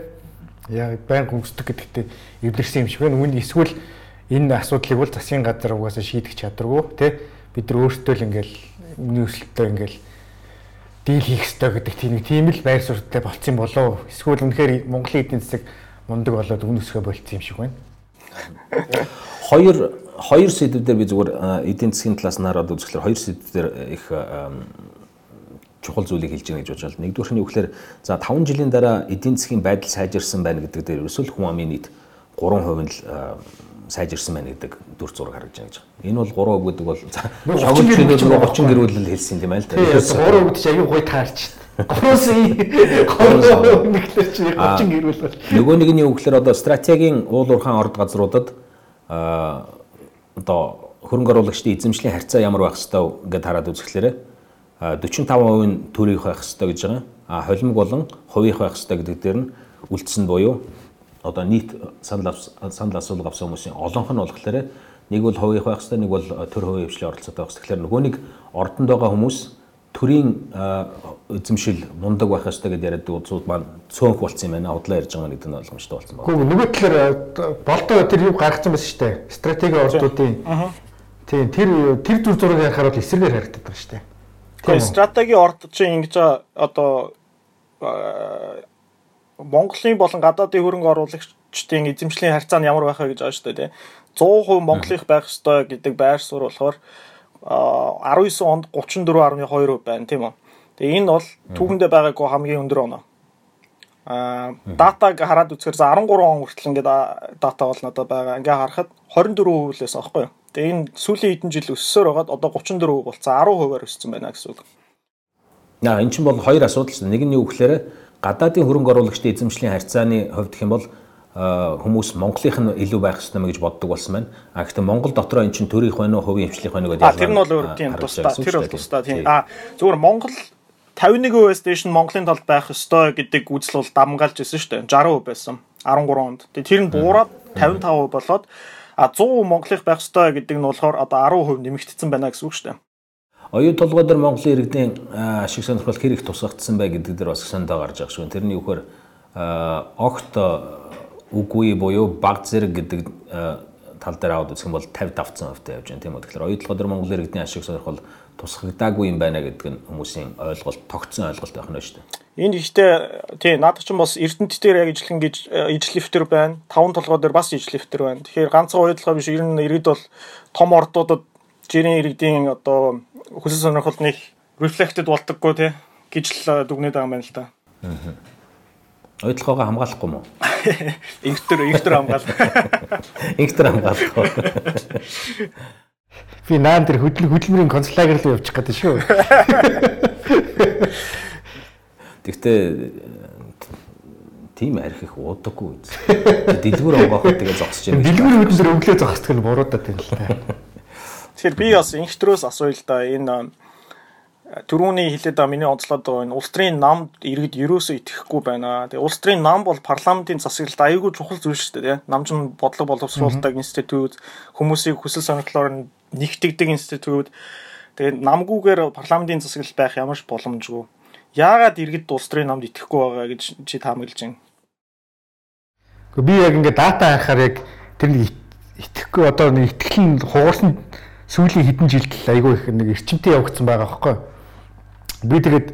Яг байнга өсдөг гэдэгтээ эвлэрсэн юм шиг байна. Үүн эсвэл энэ асуудлыг бол засгийн газар угаасаа шийдэх чадваргүй, тийм. Бид нар өөрсдөө л ингээл өмнө өсөлтөө ингээл дийл хийх ёстой гэдэг тийм нэг тийм л байр суурьтай болцсон болов эсвэл үнэхээр Монголын эдийн засаг мундаг болоод үн өсгөө болцсон юм шиг байна. Хоёр хоёр сэдвээр би зүгээр эдийн засгийн талаас нь хараад үзэхлээр хоёр сэдвээр их чухал зүйлийг хэлж байгаа гэж бодож байна. Нэгдүгээр нь юу гэхээр за 5 жилийн дараа эдийн засгийн байдал сайжирсан байна гэдэг дээр ерөөсөө хүн амын нийт 3% нь л сайжирсан байна гэдэг дүр зураг харагдаж байна гэж. Энэ бол 3% гэдэг бол чөлөө 30 гэрүүлэл хэлсэн юм байна л да. 3% гэдэг чинь аюу гой таарч байна. 3 нэглэр чи 30 гэрүүл бол. Нөгөө нэг нь юу гэхээр одоо стратегийн уул уурхаан орд газруудад аа одоо хөрөнгө оруулагчдын эзэмшлийн харьцаа ямар байх ёстой гэдээ хараад үзэхлээр 45% нь төрийнх байх хэрэгтэй гэж байгаа. А холимог болон хувийнх байх хэрэгтэй гэдэг дээр нь үлдсэн буюу одоо нийт санал санал асуулга авсан хүмүүсийн олонх нь болохоор нэг бол хувийнх байх хэрэгтэй, нэг бол төр хувийн хвшлийн оролцоотой байх. Тэгэхээр нөгөө нэг ордонд байгаа хүмүүс төрийн эзэмшил мундаг байх хэрэгтэй гэдээ яриад үзүүд маань цөөнх болцсон юм байна. Удлаа ярьж байгаа гэдэг нь ойлгомжтой болсон байна. Гэхдээ нөгөө талаар болдоо тэр юу гаргацсан байсан шүү дээ. Стратеги ордуудын. Тийм тэр тэр зүр зургийг харахаар бол эсрэгээр харагдаад байгаа шүү дээ. Тийм стратеги орд чинь ингэж одоо Монголын болон гадаадын хөрөнгө оруулагчдын эзэмшлийн харьцаа нь ямар байх вэ гэж байгаа шүү дээ. 100% Монголынх байх ёстой гэдэг байр суурь болохоор 19 онд 34.2% байна тийм үү. Тэгээ энэ бол түүхэндээ байгаагүй хамгийн өндөр оноо. Аа датаг хараад үзэхээр 13 он хүртэл ингээд дата бол надад байгаа. Ингээ харахад 24% лээс аахгүй юу. Тэгээ энэ сүүлийн хэдэн жил өссөөр байгаад одоо 34% болцсон 10%-аар өссөн байна гэсэн үг. Яа эн чинь бол хоёр асуудал шүү. Нэг нь юу гэхээр гадаадын хөрөнгө оруулагчдын эзэмшлийн харьцааны хувьд гэх юм бол хүмүүс Монголынх нь илүү байх ёстой мэ гэж боддог болсон байна. А гэхдээ Монгол дотроо эн чинь төрийнх байна уу, хувийн хвшлийнх байна уу гэдэг. А тэр нь бол өөр тийм тусдаа. Тэр бол тусдаа тийм. А зүгээр Монгол 51% station Монголын талд байх ёстой гэдэг үзэл бол дамгаалж ирсэн шүү дээ. 60% байсан 13 онд. Тэгээ тэр нь буураад 55% болоод а 100% Монголынх байх ёстой гэдэг нь болохоор одоо 10% нэмэгдсэн байна гэсэн үг шүү дээ. Оюун толгой дээр Монголын иргэдийн ашиг сонирхол хэр их тусгагдсан бай гэдэг дээр бас сандаа гарч байгаа шүү. Тэрний үхээр огт үгүй буюу баг зэрэг гэдэг тал дээр аваад үзэх юм бол 50 давцсан хувьтай явж байна тийм үү. Тэгэхээр оюутлогоо дээр Монгол иргэдийн ашиг сонирхол тусгагдаагүй юм байна гэдэг нь хүмүүсийн ойлголт, тогтсон ойлголт байх нь шүү дээ. Энд ихтэй тий наадах чинь бас Эрдэнэт дээр яг ижлэн гэж ижлэфтер байна. Таван толгой дээр бас ижлэфтер байна. Тэгэхээр ганцхан оюутлогоо биш ер нь иргэд бол том ордуудад жирийн иргэдийн одоо хүсэл сонирхол нэг рефлектэд болдоггүй тий гэж л дүгнээд байгаа юм байна л да. Аа Ойдлогоогоо хамгаалахгүй мó? Инхтер инхтер хамгаал. Инхтер хамгаалахгүй. Би наан дээр хөдөл хөдөлмөрийн концлагер руу явчих гэдэг шүү. Тэгтээ тийм арх их уудаггүй. Дэлгүр онгоохоо тэгээ зогсож байна. Дэлгүр хөдөлмөр өглөө зогсдог нь буруудаад байна л та. Тэгэхээр би бас инхтрөөс асууя л да энэ Төрөүний хэлээд байгаа миний онцлоод байгаа энэ улс төрийн намд иргэд ерөөсөө итгэхгүй байна. Тэгээ улс төрийн нам бол парламентын засаглалд аюулгүй чухал зүйл шүү дээ. Намжин бодлого боловсруулдаг институт, хүмүүсийг хүсэл сонирхлоор нэгтгэдэг институт. Тэгээ намгүйгээр парламентын засаглалд байх ямар ч боломжгүй. Яагаад иргэд улс төрийн намд итгэхгүй байгаа гэж чи таамаглаж байна? Гэхдээ би яг ингээд дата харахаар яг тэр нэг итгэхгүй одоо нэг итгэл нь хугарсан сүүлийн хэдэн жилд айгүй их нэг эрчимтэй явагдсан байгаа байхгүй? Би тэгээд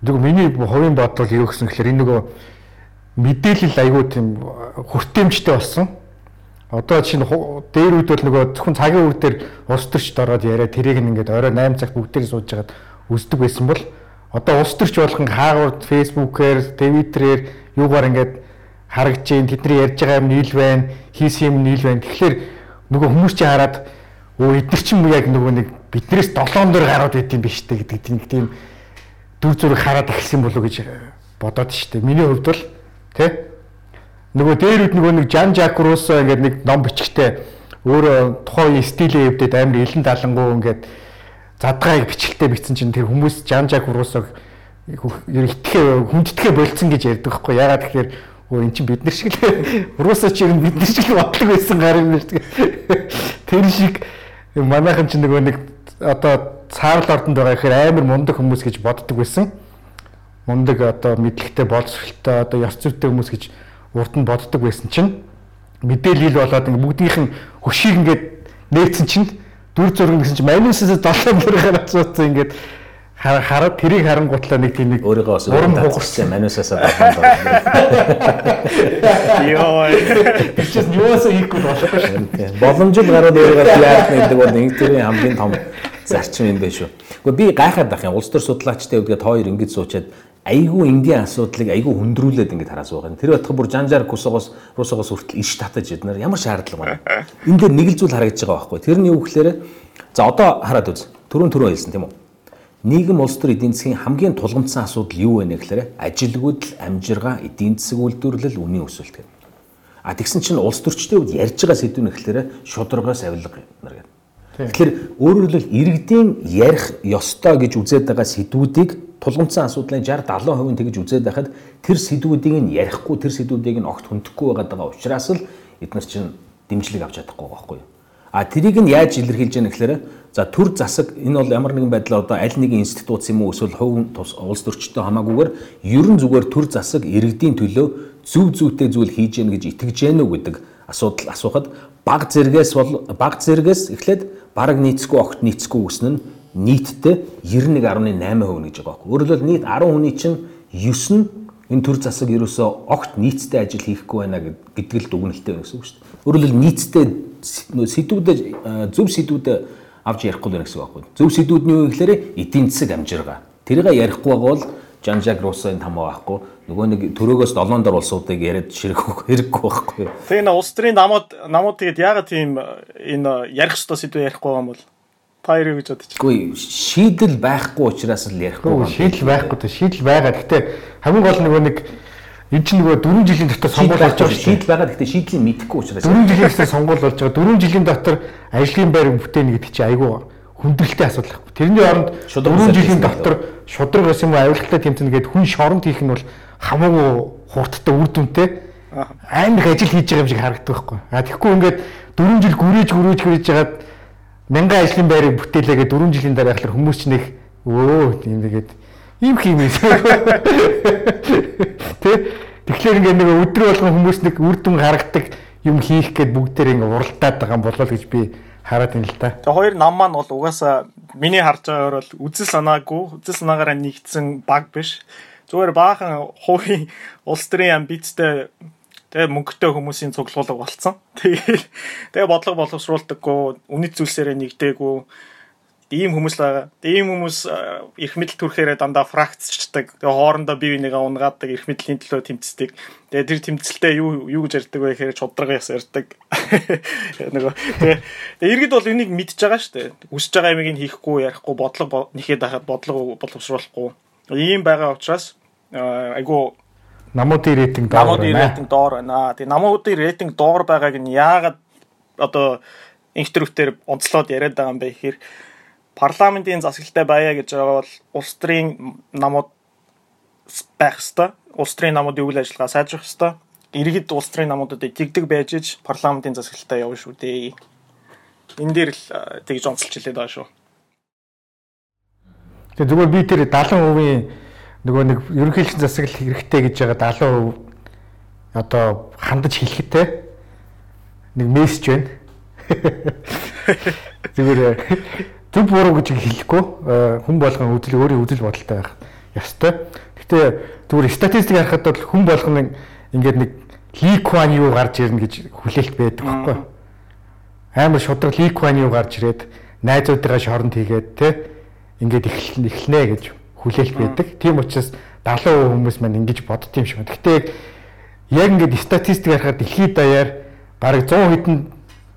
зөв миний хувийн бодол юу гэсэн гэхээр энэ нөгөө мэдээлэл айгүй тийм хүртээмжтэй болсон. Одоо чинь дээр үед бол нөгөө зөвхөн цагийн үр дээр улс төрчд ороод яриа тэрийг ингээд орой 8 цагт бүгдээр сууж хагаад үздэг байсан бол одоо улс төрч болгон хаагур фэйсбүүкээр, твиттерээр юугаар ингээд харагдж जैन тэдний ярьж байгаа юм нийл байна, хийсэн юм нийл байна. Тэгэхээр нөгөө хүмүүс чинь хараад өө эдгэр чинь яг нөгөө нэг биднээс 7 дор гараад байт юм биш үү гэдэг тийм дүр зураг хараад эхэлсэн болов гэж бодоод штэ. Миний хувьд бол тий нөгөө дээр үд нөгөө нэг Жан Жак Руссо ингээд нэг ном бичгтээ өөрөө тухайн стилийн хэвдээд амар илэн далангуу ингээд задгааг бичлэлтэй бичсэн чинь тэр хүмүүс Жан Жак Руссог итгэхэ хүндтгэхэ болцсон гэж ярьдаг байхгүй ягаад тэгэхээр өө эн чинь бид нар шиг л Руссо ч юм бид нар шиг бодлого байсан гар юм шиг тэр шиг манайхан ч нөгөө нэг одоо цаарл ордонд байгаа гэхээр амар мундаг хүмүүс гэж боддог байсан. Мундаг одоо мэдлэгтэй боловсролтой одоо ёс зүйтэй хүмүүс гэж урд нь боддог байсан чинь мэдээлэл болоод ингээ бүгдийнх нь хөшийг ингээд нээсэн чинь дүр зураг гэсэн чинь манусаас 7 мөр гараад цууцсан ингээд хараад тэрийг харангуутлаа нэг тийм нэг өөрийгөө бас урам хугарсан манусаас байна. Йоо. Бичээс юусаа хийхгүй болохгүй шүү. Боломжтой гараад өөрийгөө яах гэдэг бол нэг төрлийн хамгийн том зарчим юм байна шүү. Гэхдээ би гайхаад байх юм. Улс төр судлаачтай үдгээд хоёр ингэж суучаад айгүй энгийн асуудлыг айгүй хүндрүүлээд ингэж хараа суугаа. Тэр батхан бүр жанжаар кусогоос русогоос хүртэл иш татаж иднэр ямар шаардлага байна. Энд дээр нэг л зүйл харагдаж байгаа байхгүй. Тэр нь юу гэхээр за одоо хараад үз. Төрөн төрөө хэлсэн тийм үү? Нийгэм улс төр эдийн засгийн хамгийн тулгымдсан асуудал юу вэ гэхээр ажилгүйдэл, амжиргаа, эдийн засаг үйлдвэрлэл, үнийн өсөлт гэдэг. А тэгсэн чинь улс төрчдийн үед ярьж байгаа сэдвүүн гэхээр шударгаас авилга гэдэг. Тэгэхээр өөрөөр хэлбэл иргэдийн ярих ёстой гэж үзээд байгаа сэдвүүдийг тулгымцсан асуудлын 60 70% тэгж үзээд байхад тэр сэдвүүдийг нь ярихгүй тэр сэдвүүдийг нь огт хөндөхгүй байгаа учраас л эдгээр чинь дэмжлэг авч чадахгүй байгаа байхгүй юу. А тэрийг нь яаж илэрхийлж яах гэхээр за төр засаг энэ бол ямар нэгэн байдлаар одоо аль нэгэн институт юм уу эсвэл хувь улс төрчтэй хамаагүйгээр ерөн зүгээр төр засаг иргэдийн төлөө зөв зүйтэй зүйл хийж гэнэ гэж итгэж гэнэ үү гэдэг асуудал асуухад баг зэргээс бол баг зэргээс эхлээд баг нийцгүй огт нийцгүй үснэ нь нийтдээ 91.8% гэж байгаа байхгүй. Өөрөөр хэлбэл нийт 10 хүний чинь 9 нь энэ төр засаг ерөөсөө огт нийцтэй ажил хийхгүй байна гэдэг л дүгнэлттэй байна гэсэн үг шүү дээ. Өөрөөр хэлбэл нийцтэй сэдвүүдэд зөв сэдвүүдэд авч ярихгүй байх гэсэн үг байхгүй. Зөв сэдвүүд нь юу гэхээр эдийн засаг амжиргаа. Тэрийг ярихгүй бол Жан Жак Руссоын тамаа байхгүй. Нөгөө нэг төрөөгөөс 7 дор улсуудыг яриад ширэхгүй хэрэггүй байхгүй. Тэгээ энэ улс төрийн намууд намууд тэгээд яагаад тийм энэ ярих ёстой сэдвээ ярихгүй байгаа юм бол та ярив гэж бодож. Үгүй шийдэл байхгүй учраас л ярихгүй. Шийдэл байхгүй шийдэл байгаа. Гэхдээ хамгийн гол нөгөө нэг энэ чинь нөгөө 4 жилийн дотор сонгуул болж байгаа шийдэл байгаа. Гэхдээ шийдлийг мэдэхгүй учраас 4 жилийн дотор сонгуул болж байгаа. 4 жилийн дотор ажлын байр бүтээн гэдэг чинь айгүй хүндрэлтэй асуудал. Тэрний оронд 4 жилийн дотор шудраг байсан юм уу авилгалтай тэмцэнэ гэдэг хүн шоронд хийх нь бол хамаагүй хурдтай үр дүнтэй амар их ажил хийж байгаа юм шиг харагддаг байхгүй. А тэгэхгүй ингээд 4 жил гүрээж гүрээж гүрээж жагаад мянган ажлын байрыг бүтээлээгээ 4 жилийн дараа яхаар хүмүүс ч нэг өө тийм тэгээд ийм хийм юм. Тэ тэгэхээр ингээд нэг өдрө болгон хүмүүс нэг үр дүн харагдаг юм хийх гээд бүгдээр ингээд уралдаад байгаа юм болол гэж би хараад байна л да. Тэгээ хоёр нам маань бол угаасаа миний харж байгаагаар бол үзэл санаагүй, үзэл санаагаараа нэгдсэн баг биш. Зүгээр баахан хувийн улс төрийн амбицтай тэгээ мөнгөтэй хүмүүсийн цуглуулга болцсон. Тэгээ тэгээ бодлого боловсруулдаггүй, үнэт зүйлсээрээ нэгдээгүй ийм хүмүүс л байгаа. Ийм хүмүүс эрх мэдэл төрхээрээ дандаа фракцчдаг. Тэгээ хоорондоо бие бинийгээ унгаадаг, эрх мэдлийн төлөө тэмцдэг. Тэгээ тэр тэмцэлтэй юу юу гэж ярьдаг вэ гэхээр чудрагаас ярьдаг. Нөгөө тэгээ иргэд бол энийг мэдж байгаа шүү дээ. Үсэж байгаа юмыг хийхгүй, ярихгүй, бодлого нэхэд байхад бодлого боловсруулахгүй. Ийм байгаа учраас айгу намуудын рейтинг доор байна. Намуудын рейтинг доор байна. Тэгээ намуудын рейтинг доор байгааг нь яагаад одоо интервьютээр онцлоод яриад байгаа юм бэ гэхээр парламентын засаглалтай байя гэж байгаа бол улс төрийн намууд байх хэвээр улс төрийн намуудын үйл ажиллагаа сайжрах хэвээр иргэд улс төрийн намуудад тэгдэг байж ич парламентын засаглалтай явна шүү дээ. Энэ дээр л тэгж онцолж хэлээд байгаа шүү. Тэгээ зүгээр би тэр 70% нөгөө нэг ерөнхийлөгчийн засаглал хэрэгтэй гэж байгаа 70% одоо хандаж хэлэхтэй нэг мессеж байна. Зүгээр зөв буруу гэж хэлэхгүй э, хүн болгон үзэл өөрийн үзэл бодолтой байх ёстой. Гэхдээ зүгээр статистик харахад бол хүн болгон ингээд нэг лик ван юу гарч ирнэ гэж хүлээлт байдаг байхгүй. Амар шудраг лик ван юу гарч ирээд найзуудыгаа шоронд хийгээд те ингээд эхлэнэ гэж хүлээлт байдаг. Тийм учраас 70% хүмүүс маань ингэж бодд юм шиг. Гэхдээ яг ингээд статистик харахад дэлхийд даяар бараг 100 хэдэн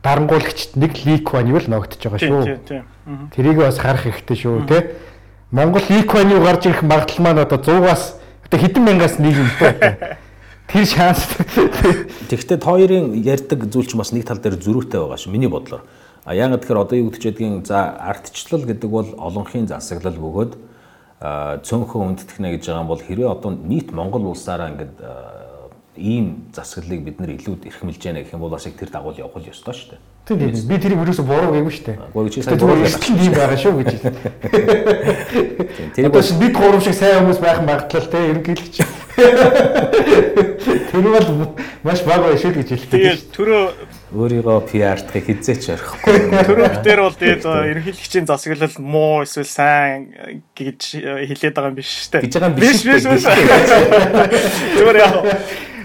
дарангуулагчд нэг лик ван юу л ногдож байгаа шүү. Тийм тийм. Тэрийг бас харах хэрэгтэй шүү тий. Монгол икван юу гарч ирэх магадлал маань одоо 100-аас одоо хэдэн мянгаас нэг юм байна. Тэр шанс. Тэгэхдээ хоёрын ярьдаг зүйл чинь бас нэг тал дээр зөрүүтэй байгаа шүү. Миний бодлоор. А яагаад тэгэхээр одоо юу гэж ядгийн за ардчлал гэдэг бол олонхын засаглал бөгөөд цөөнхөн үндэтгэнэ гэж байгаа юм бол хэрвээ одоо нийт Монгол улсаараа ингээд ийм засаглалыг бид нэр илүү эрхэмлж яана гэх юм бол бас яг тэр дагуул явах ёстой шүү дээ. Тийм тийм. Би тэрийг өрөөсө буруу гэв шүү дээ. Гоо чи сайн буруу гэсэн юм байгаа шүү гэж хэлсэн. Тэр бас бид гурав шиг сайн хүмүүс байх магадлал те ерөнхийлөгч. Тэр бол маш бага байх шүү гэж хэлсэн. Тэгээд төрөө өөрийгөө PR-т хизээч ярихгүй. Төрөө битэр бол тэгээд ерөнхийлөгчийн засаглал муу эсвэл сайн гэж хэлээд байгаа юм биш шүү дээ. Гэж байгаа юм биш. Биш биш. Зүгээр яа.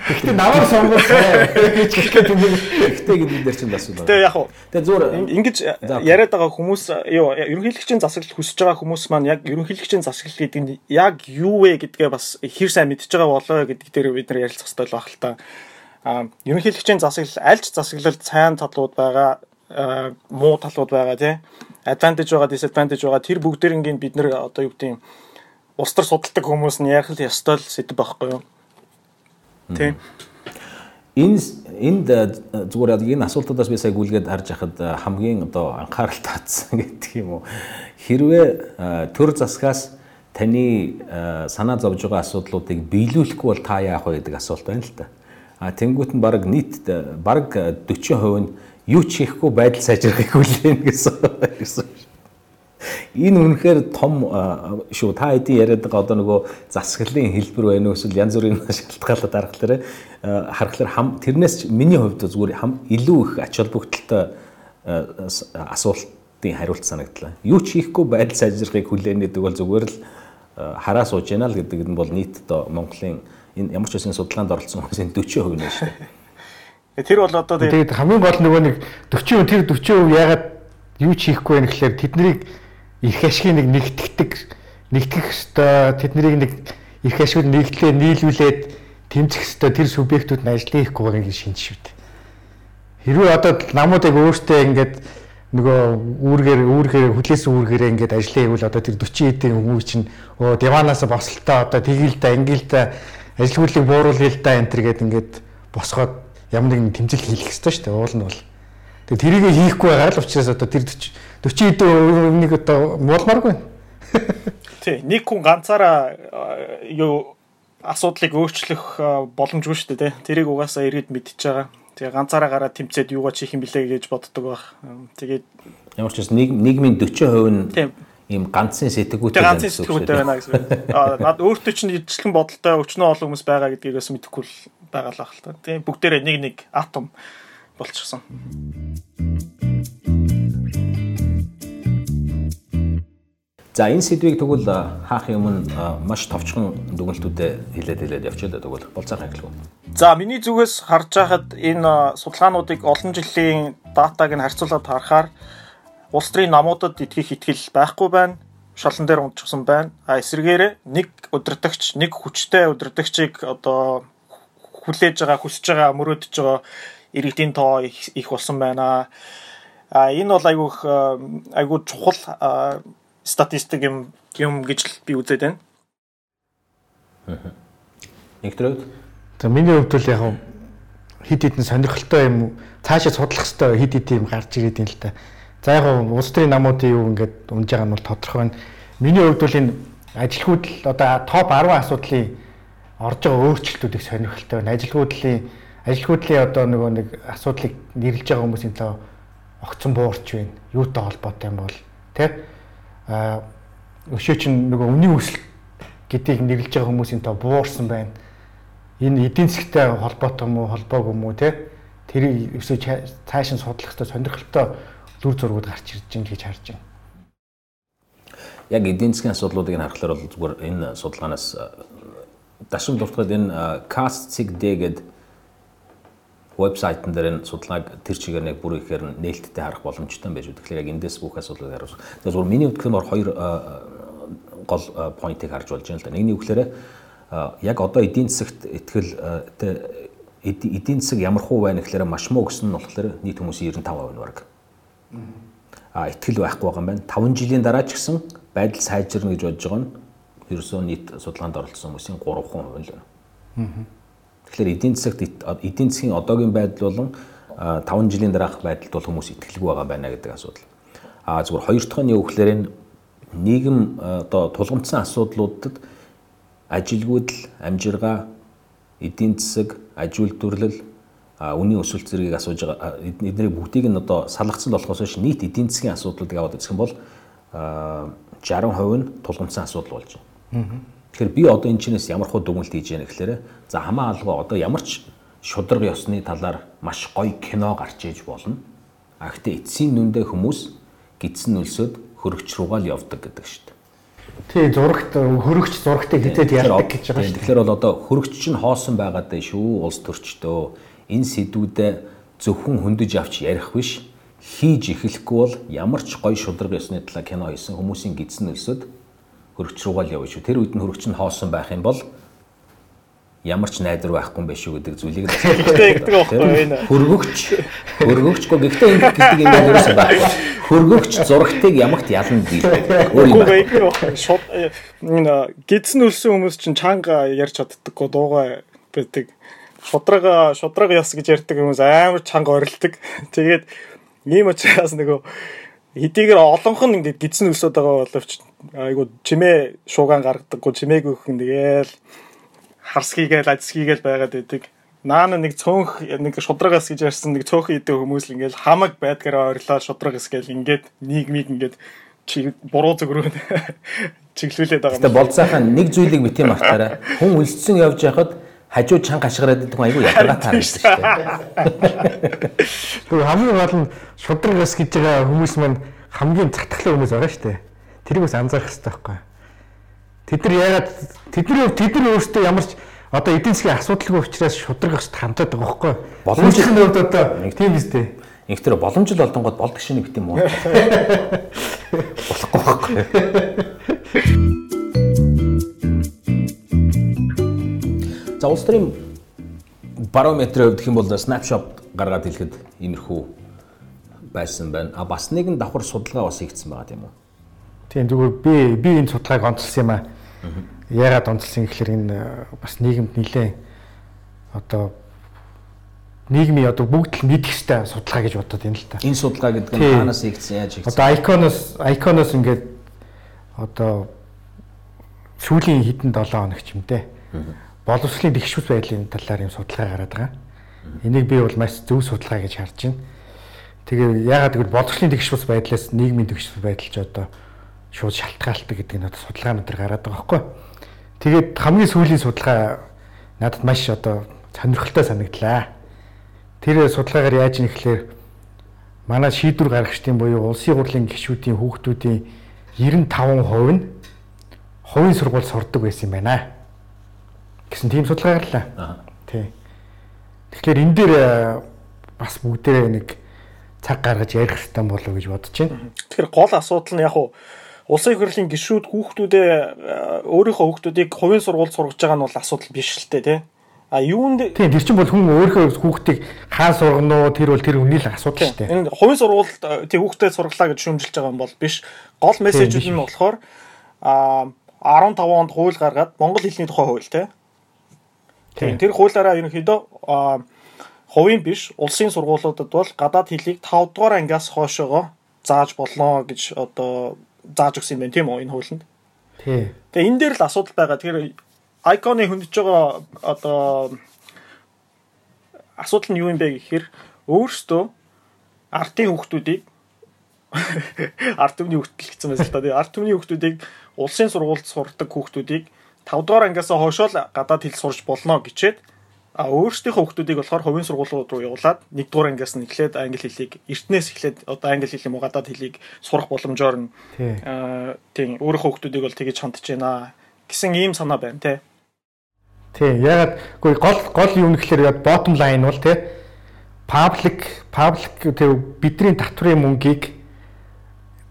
Гэхдээ намайг сонгох гэж хэлгээд юм. Гэхдээ гэдэг дээр чинь бас байна. Тэгээ яг уу. Тэгээ зүгээр ингэж яриад байгаа хүмүүс юу ерөнхийлөгчийн засаглал хүсэж байгаа хүмүүс маань яг ерөнхийлөгчийн засаглал гэдэг нь яг юу вэ гэдгээ бас хэр сайн мэдж байгаа болоо гэдэг дээр бид нар ярилцах хэрэгтэй байх л та. А ерөнхийлөгчийн засаглал альч засаглалд сайн талууд байгаа муу талууд байгаа тий. Advantage байгаа, disadvantage байгаа. Тэр бүгдээрнгийн бид нар одоо юу гэдэг юм устар судалдаг хүмүүс нь ярих л ёстой л сэдв байхгүй юу? Тийм. энэ энд зүгээр яг энэ асуултуудаас би сая гүйлгээд харж хахад хамгийн одоо анхаарал татсан гэдэг юм уу хэрвээ төр засгаас таны санаа зовж байгаа асуудлуудыг биелүүлэхгүй бол та яах вэ гэдэг асуулт байна л та. А тэнгуут нь баг нийт баг 40% нь юу ч хийхгүй байдал сайжрахыг хүлээн гэсэн. Энэ үнэхээр том шүү. Та хэдийн яриад байгаа одоо нөгөө засаглалын хэлбэр байна уу эсвэл янз бүрийн шалтгаалаад харахаар харахаар тэрнээс миний хувьд зүгээр илүү их ач холбогдолтой асуултын хариулт санагдлаа. Юу ч хийхгүй байдал сайжрахыг хүлээнэ гэдэг бол зүгээр л хараа сууж яана л гэдэг нь бол нийт одоо Монголын энэ ямар ч үсэн судалгаанд оролцсон хүмүүсийн 40% нэ шүү дээ. Тэр бол одоо тэгээд хамгийн гол нөгөө нэг 40% тэр 40% ягаад юу ч хийхгүй байх гэхээр тэднийг их ашиг нэг нэгтгэдэг нэгтгэх ёстой тэднийг нэг их ашиг нэгтлээ нийлүүлээд тэмцэх ёстой тэр субъектүүд нь ажил хийхгүй байгааг шинж дээ. Хэрвээ одоо намуудыг өөртөө ингээд нөгөө үүргээр үүргээр хүлээс үүргээрээ ингээд ажиллаа хийвэл одоо тэр 40 эдийн хүмүүс чинь оо диванаас босолтоо одоо тгийл та ингээл та ажил хөдлөлийг бууруулъя л да энэ төр гээд ингээд босгоод ямар нэгэн тэмцэл хийх хэрэгтэй шүү дээ уул нь бол. Тэгээ тэрийг хийхгүй байгаа л учраас одоо тэр 40 40 эдийн нэг одоо муулмааргүй. Тий, нэг хүн ганцаараа юу асуудлыг өөрчлөх боломжгүй шүү дээ. Тэрийг угаасаа иргэд мэдчихэж байгаа. Тэгээ ганцаараа гараад тэмцээд юугаа чих юм блэ гэж боддог байх. Тэгээд ямар ч бас нийгмийн 40% нь ийм ганцын сэтгүүтэй байна гэсэн үг байна гэсэн үг. Аа над өөртөө чинь ижилхэн бодолтой өчнөө олон хүмүүс байгаа гэдгийг бас мэдэхгүй байгаа л ах л та. Тийм бүгдээрээ нэг нэг атом болчихсон. За энэ сэдвийг тэгвэл хаах юм маш товчхон дүгнэлтүүдэд хэлээд хэлээд явчихлаа тэгвэл болцоохон хэлгүй. За миний зүгээс харж байхад энэ судалгаануудыг олон жилийн датаг нь харьцуулаад харахаар улс төрийн намуудад итгэх итгэл байхгүй байна. Шалан дээр унтчихсан байна. А эсвэргээрээ нэг удирдахч, нэг хүчтэй удирдахчийг одоо хүлээж байгаа, хүсэж байгаа, мөрөөдөж байгаа иргэдийн тоо их болсон байна. А энэ бол айгүйх айгүй чухал статистик юм юм гэж л би үзээд байна. Нэг төрөд. За миний хувьд бол яг хид хидэн сонирхолтой юм цаашаа судлах хэрэгтэй хид хид юм гарч ирээд юм л та. За яг улс төрийн намуудын юу ингээд унж байгаа нь бол тодорхой байна. Миний хувьд бол энэ ажилгүйд л одоо топ 10 асуудлын орж байгаа өөрчлөлтүүдийг сонирхолтой байна. Ажилгүйдлийн ажилгүйдлийн одоо нөгөө нэг асуудлыг нэрлэж байгаа хүмүүсийн тоо огцон буурч байна. Юутай холбоотой юм бол тэ а өшөө чинь нөгөө үнийн өсөл гэдгийг нэрлэж байгаа хүмүүсийн тоо буурсан байна. Энэ эдийн засгтай холбоотой юм уу, холбоогүй юм уу те? Тэрийг өсөө цааш нь судлах хэрэгтэй сонирхолтой дүр зургууд гарч ирж байна гэж харж байна. Яг эдийн засгийн асуудлуудыг харахаар бол зүгээр энэ судалгаанаас дашин дуртахад энэ Cast.cg гэдэг вебсайтн дээр энэ судалгааг тэр чигээр нэг бүр ихээр нээлттэй харах боломжтой байж үү. Тэгэхээр яг эндээс бүх асуудлыг харуулсан. Тэгэхээр зүгээр миний хувьд гэмээр хоёр гол поинтыг харж болж байна л да. Нэгний үгээр яг одоо эдийн засагт ихтгэл эдийн засаг ямар хуу байна гэхээр маш муу гэсэн нь болохоор нийт хүмүүсийн 95% нь баг. А ихтгэл байхгүй байгаа юм байна. 5 жилийн дараа ч гэсэн байдал сайжирна гэж бодож байгаа нь ерөөсөө нийт судалгаанд оролцсон хүмүүсийн 3% л байна. Аа Тэгэхээр эдийн засагт эдийн засгийн одоогийн байдал болон 5 жилийн дараах байдалд бол хүмүүс итгэлгүй байгаа байна гэдэг асуудал. А зүгээр хоёр дахь нь юу гэхээр энэ нийгэм одоо тулгымцсан асуудлуудад ажилгүйдэл, амжиргаа, эдийн засаг, аж үйлдвэрлэл, үнийн өсөлт зэргийг асууж байгаа эдний бүгдийг нь одоо салгацсан болохоос биш нийт эдийн засгийн асуудлуудыг аваад үзэх юм бол 60% нь тулгымцсан асуудал болж байна. Тэгэхээр би одоо энэ чинээс ямар хөө дүгнэлт хийж яана гэхээр за хамаа алгаа одоо ямар ч шудраг ёсны талаар маш гоё кино гарч иж болно. А гэхдээ эцсийн нүндээ хүмүүс гидсэн нөлсөд хөрөгч рүүгээ л явдаг гэдэг шүү дээ. Тий зурагт хөрөгч зурагтыг хизээд ярьдаг гэж байгаа шүү. Тэгэхээр бол одоо хөрөгч чинь хоосон байгаад дээ шүү улс төрчдөө. Энэ сэдвүүдээ зөвхөн хөндөж авч ярих биш хийж эхлэхгүй бол ямар ч гоё шудраг ёсны талаар кино хийсэн хүмүүсийн гидсэн нөлсөд хөрөгч рүүгээ л явна шүү. Тэр үед нь хөрөгч нь хоосон байх юм бол ямар ч найдар байхгүй юм биш шүү гэдэг зүйлийг л гэдэг байхгүй энэ. Хөргөгч хөргөгч гоо гэхдээ ингэ гэдэг юм ерөөсөн байхгүй. Хөргөгч зурагтыг ямагт ялна гэдэг. Өөр юм байна. Шууд энэ гидсэн үлсэн хүмүүс чинь чанга ярьж чаддаггүй дуугаа байдаг. шудрага шудрага ёс гэж ярьдаг хүмүүс амар чанга орилдог. Тэгээд ийм учраас нөгөө хэдийгээр олонх нь ингээд гидсэн өсөд байгаа боловч айгу чимээ шуугаан гаргадаггүй чимээг өгөх тэгээл харсхийгээл ажсхийгээл байгаад байдаг. Наана нэг цөөнх нэг шудрагаас гэж ярьсан нэг цөөхөн идэх хүмүүс л ингээл хамаг байдгаараа ойрлоо шудрагас гээл ингээд нийгмийг ингээд чи буруу зөвгөрөө чиглүүлээд байгаа юм. Тэгээ болцаахан нэг зүйлийг бити мартаарай. Хүн үлссэн явж байхад хажуу чанга ашгараад идэх айгүй ядаргаатай байсан шүү дээ. Тэгвэл хамгийн гол нь шудрагас гэж байгаа хүмүүс маань хамгийн цатгалаа хүмүүс байгаа шүү дээ. Тэрийг бас анзаарах хэрэгтэй байхгүй. Тэд нар яагаад тэдний тэдний өөрсдөө ямар ч одоо эдийн засгийн асуудалгүй учраас шудрагаас хандаад байгаа байхгүй. Боломжийн хувьд одоо тийм биз дээ. Ингэтэр боломжтой олдонгод болдог шинэ бит юм уу? Болохгүй байхгүй. За улс төрийн барометрийн хувьд гэх юм бол snapshot гаргаад хэлэхэд иймэрхүү байсан байна. А бас нэгэн давхар судалгаа бас хийгдсэн байгаа тийм үү? Тийм зүгээр би би энэ судалгааг онцлсан юм аа яагаад онцлсан гэхээр энэ э, бас нийгэмд нэлээ одоо нийгмийн одоо бүгд л мэдэх хэвээр судалгаа гэж бодод юм л та. Энэ судалгаа гэдэг нь хаанаас хийгдсэн яаж хийгдсэн? Одоо Icon-оос Icon-оос ингээд одоо сүүлийн хэдэн 7 хоног ч юм те. Боловсролын дэвшүүс байдлын талаар юм судалгаа гараад байгаа. Энийг би бол маш зөв судалгаа гэж харж байна. Тэгээ яагаад гэвэл боловсролын дэвшүүс байдлаас нийгмийн дэвшүүс байдал ч одоо шууд шалтгаалдаг гэдэг нь одоо судалгаанууд гараад байгаа байхгүй. Тэгээд хамгийн сүүлийн судалгаа надад маш одоо сонирхолтой санагдлаа. Тэр судалгаагаар яаж нэхлээр манай шийдвэр гаргагчдын буюу улсын хурлын гишүүдийн хүүхдүүдийн 95% нь хувийн сургууль сурдаг байсан юм байна. Гэсэн тийм судалгаа гарлаа. Тий. Тэгэхээр энэ дээр бас бүгдээ нэг цаг гаргаж ярих хэрэгтэй болов уу гэж бодож байна. Тэгэхээр гол асуудал нь яг уу улсын хурлын гишүүд хүүхдүүдээ э, өөрийнхөө хүүхдүүдийг хувийн сургуульд сургаж байгаа нь бол асуудал биш л дээ тий. А юунд тийм тэр чинь бол хүн өөрийнхөө хүүхдийг хаан сургано уу тэр бол тэр хүний л асуудал шүү дээ. Энэ хувийн сургуульд э, тий хүүхдээ сургалаа гэж шүүмжилж байгаа юм бол биш. Гол мессежүүд нь болохоор а 15 онд хууль гаргаад монгол хэлний тухай хууль тий. Тийм тэр хуулиараа ерөнхийдөө хувийн биш улсын сургуулиудад бол гадаад хэлийг 5 дугаар ангиас хойшоогоо зааж болно гэж одоо зааж өгсөн юм байна тийм үү энэ хуулинд. Тий. Тэгээ энэ дээр л асуудал байгаа. Тэгэхээр айконы хөндөж байгаа одоо асуудал нь юу юм бэ гэхээр өөрөөсөө артын хүүхдүүдийг арт түмний хүүхдэл гэсэн байсан л та. Тэгээ арт түмний хүүхдүүдийг улсын сургуульд сурдаг хүүхдүүдийг 5 дугаар ангиас хойшоо л гадаад хэл сурч болно гэчээд А өөрсдийнхөө хүүхдүүдийг болохоор хувийн сургуулиуд руу явуулаад нэгдүгээр ангиас нь эхлээд англи хэлийг эртнээс эхлээд одоо англи хэлийг гадаад хэлийг сурах боломжоор нь тийм өөрийнхөө хүүхдүүдийг бол тэгэж хандж байна гэсэн ийм санаа байна тий. Тий, ягаад үгүй гол гол юу нэхлээр bottom line бол тий public public тий бидний татврын мөнгийг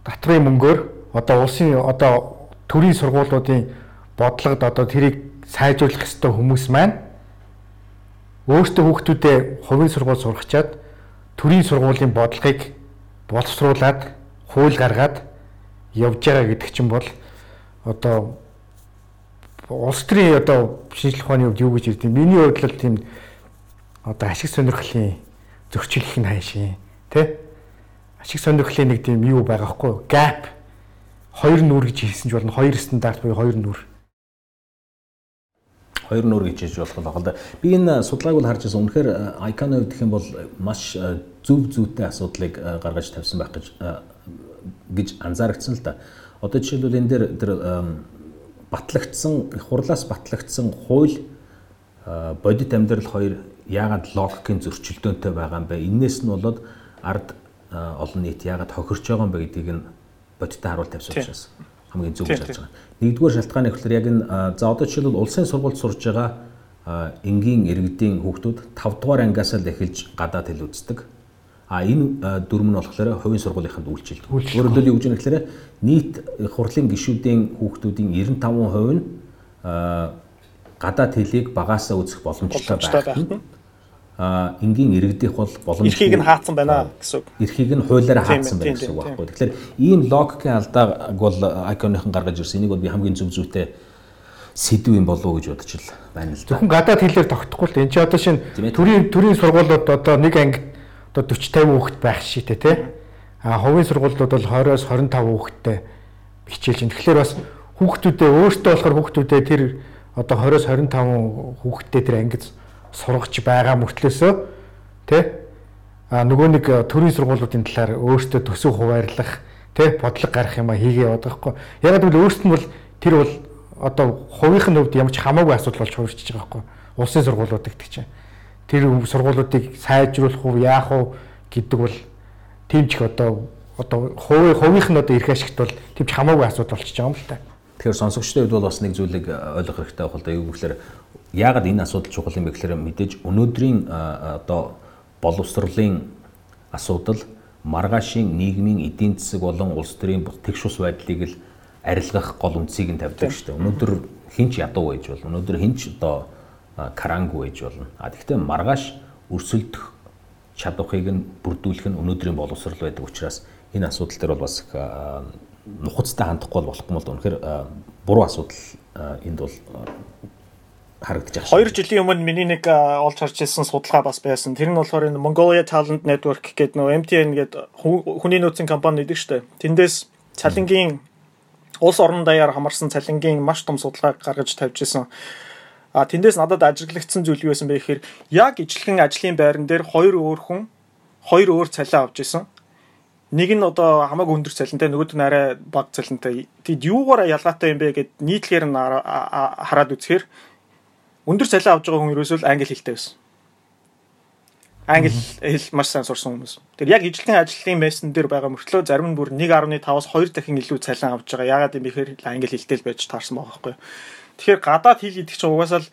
татврын мөнгөөр одоо улсын одоо төрийн сургуулиудын бодлогод одоо тэрийг сайжруулах ёстой хүмүүс маань өөртөө хүүхдүүдээ хувийн сургууль сургачаад төрийн сургуулийн бодлогыг боловсруулад хууль гаргаад явж байгаа гэдэг чинь бол одоо улс төрийн одоо шинжлэх ухааны хувьд юу гэж ярьдیں۔ Миний хувьд л тийм одоо ашиг сонирхлын зөрчил их нь хайшин тий ашиг сонирхлын нэг тийм юу байгаа хгүй? Gap. Хоёр нүур гэж хэлсэн ч болно. Хоёр стандарт буюу хоёр нүур хоёр нуур гэж хийж болох байх л да. Би энэ судалгааг бол харж байсан. Үнэхээр icon хувьд гэх юм бол маш зөв зүйтэй асуудлыг гаргаж тавьсан байх гэж гэж анзаарчихсан л да. Одоо жишээлбэл энэ дээр тэр батлагдсан их хурлаас батлагдсан хууль бодит амьдрал хоёр яагаад логикийн зөрчилдөөнтэй байгаа юм бэ? Иннээс нь болоод ард олон нийт яагаад хохирч байгаа юм бэ гэдгийг нь бодиттой харуулт тавьсан учраас хамгийн зөв гэж харж байгаа. Нэгдүгээр шалтгаан нь ихлээр яг энэ за одоо жишээлбэл улсын сургуульд сурж байгаа энгийн иргэдийн хүүхдүүд 5 дугаар ангиас л эхэлж гадаад хэл үздэг. А энэ дүрм нь болохоор хувийн сургуулийнханд үйлчилдэг. Өөрөөр хэлбэл юу гэж нэхлээр нийт хурлын гишүүдийн хүүхдүүдийн 95% нь гадаад хэлийг багаасаа үзэх боломжтой байх энгийн иргэдийнх бол боломж эрхийг нь хаацсан байна гэсэн үг. Эрхийг нь хуулиараа хаацсан байна гэсэн үг байхгүй. Тэгэхээр ийм логикийн алдааг бол icon-ийнхан гаргаж ирсэн. Энийг бол би хамгийн зөв зүйтэй сэдв юм болов уу гэж бодож л байна л да. Зөвхөн гадаад хэлээр тогтохгүй л энэ чи одоо шинэ төрийн төрийн сургуулиуд одоо нэг анги одоо 40 50 хүүхэд байх шийтэй тий. А хувийн сургуулиуд бол 20-оос 25 хүүхэдтэй хичээлж байна. Тэгэхээр бас хүүхдүүдээ өөртөө болохоор хүүхдүүдээ тэр одоо 20-оос 25 хүүхэдтэй тэр ангид сургаж байгаа мөртлөөсөө тий. А нөгөө нэг төрийн сургуулиудын талаар өөртөө төсөв хуваарлах тий бодлого гарах юм а хийгээ яваад байгаа хгүй. Яг л өөрт нь бол тэр бол одоо хувийнх нь хувьд ямар ч хамаагүй асуудал болж хувирчиж байгаа хгүй. Улсын сургуулиуд гэдэг чинь. Тэр сургуулиудыг сайжруулах уу, яах уу гэдэг бол тийм ч их одоо одоо хувийн хувийнх нь одоо эрх ашигт бол тийм ч хамаагүй асуудал болчихж байгаа юм л та. Тэгэхээр сонсогчдын хувьд бол бас нэг зүйлийг ойлгох хэрэгтэй байх л да. Юу гэхээр яагаад энэ асуудал чухал юм бэ гэхээр мэдээж өнөөдрийн одоо боловсролын асуудал маргаашийн нийгмийн эдийн засаг болон улс төрийн тэгш ус байдлыг л арилгах гол үндсийг нь тавьдаг шүү дээ. Өнөөдөр хинч ядуу байж болно. Өнөөдөр хинч одоо карангу байж болно. А тэгвэл маргааш өрсөлдөх чадварыг нь бүрдүүлэх нь өнөөдрийн боловсрол байдаг учраас энэ асуудал дээр бол бас их нухацтай хандахгүй болохгүй юм л да. Үнэхээр буруу асуудал энд бол харагдаж байна. 2 жилийн өмнө миний нэг олж харж ирсэн судалгаа бас байсан. Тэр нь болохоор энэ Mongolia Talent Network гэдэг нөө MTN гэдэг хүний нөөцийн компани гэдэг дээ. Тэндээс цалингийн улс орон даяар хамарсан цалингийн маш том судалгаа гаргаж тавьж исэн. А тэндээс надад ажиглагдсан зүйл юу байсан бэ гэхээр яг ижлэгэн ажлын байран дээр хоёр өөр хүн хоёр өөр цалин авч исэн. Нэг нь одоо хамаагүй өндөр цалинтай, нөгөөд нь арай бага цалинтай. Тэгэд юугаараа ялгаатай юм бэ гэд нийтлэгээр нь хараад үзэхээр өндөр цалин авж байгаа хүн ерөөсөө л англи хэлтэй байсан англи хэл маш сайн сурсан хүмүүс. Тэр яг ижлэхэн ажлын мессен дээр байгаа мөртлөө зарим нь бүр 1.5-аас 2 дахин илүү цалин авч байгаа. Яагаад юм бэ гэхээр англи хэлтэй л байж таарсан байгаа байхгүй. Тэгэхээр гадаад хэл гэдэг чинь угаасаа л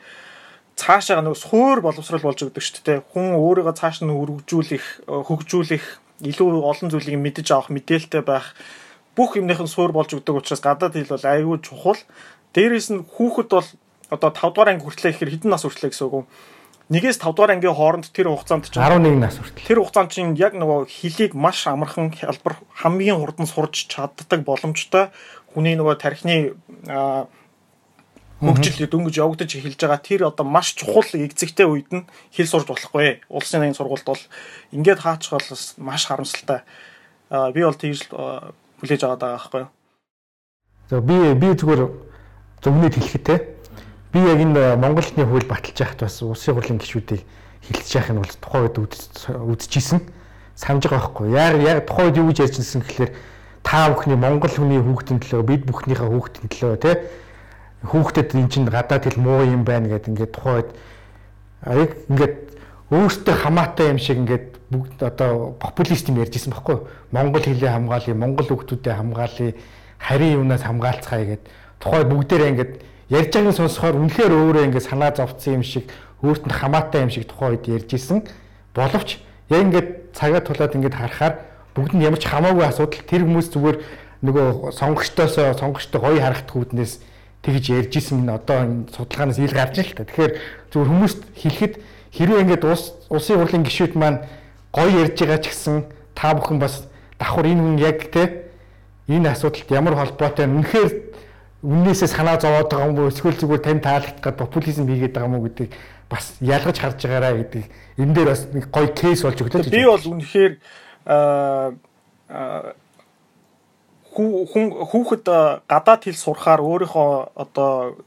цаашаа нэг суур боловсрал болж өгдөг шүү дээ. Хүн өөрийгөө цааш нь өргөжүүлэх, хөгжүүлэх, илүү олон зүйлийг мэдэж авах, мэдээлэлтэй байх бүх юмных нь суур болж өгдөг учраас гадаад хэл бол аюул чухал. Дээрээс нь хүүхэд бол одоо 5 дугаар анги хүртлэх гэхээр хэдэн нас хүртлэх гэсэн үг юм нэгээс 5 дугаар ангийн хооронд тэр хугацаанд чинь 11 нас хүртэл. Тэр хугацаанд чинь яг нөгөө хөлийг маш амархан хялбар хамгийн хурдан сурч чаддаг боломжтой хүний нөгөө тархины хөгжил дөнгөж явагдаж эхэлж байгаа тэр одоо маш чухалэгзэгтэй үед нь хэл сурж болохгүй. Улсын аян сургуульд бол ингээд хаачих бол маш харамсалтай. Би бол тийж хүлээж аваад байгаа байхгүй юу. За би би зүгээр зөвнөд хэлэхэд те би яг энэ Монголны хууль баталж яхад бас улсын хурлын гишүүдийг хилчж яах нь бол тухайн үед үдчихсэн санаж байгаа байхгүй. Яг яг тухайн үед юу гэж ярьжсэн гэхэлэр та бүхний Монгол хүний хүүхдийн төлөө бид бүхнийхээ хүүхдийн төлөө тий хүүхдэд эн чинь гадаад хэл муу юм байна гэдэг ингээд тухайн үед яг ингээд өөртөө хамаатай юм шиг ингээд бүгд одоо популист юм ярьжсэн байхгүй. Монгол хэлээ хамгаалъя Монгол хүүхдүүдэд хамгаалъя харийн юунаас хамгаалцгаая гэд. Тухайн бүгдээрээ ингээд ярьж байгааг сонсохоор үнэхээр өөрөө ингэ санаа зовцсон юм шиг өөрт нь хамаатай юм шиг тухайн үед ярьж исэн боловч яг ингээд цагаа тулаад ингээд харахаар бүгд нь ямар ч хамаагүй асуудал тэр хүмүүс зүгээр нөгөө сонгогчдоосоо сонгогчтой гоё харагдах үүднээс тэгж ярьж исэн нь одоо энэ судалгаанаас ил гарч ил та. Тэгэхээр зүгээр хүмүүст хэлэхэд хэрвээ ингээд улс улсын хурлын гишүүд маань гоё ярьж байгаа ч гэсэн та бүхэн бас давхар энэ хүн яг те энэ асуудалд ямар холбоотой үнэхээр үннээсээ санаа зовоод байгаа юм уу эсвэл зүгээр тань таалагдах гад популизм хийгээд байгаа юм уу гэдэг бас ялгаж харж байгаараа гэдэг. Энэ дээр бас нэг гоё кейс болж өглөө би бол үнэхээр хүн хүүхэд гадаад хэл сурахаар өөрийнхөө одоо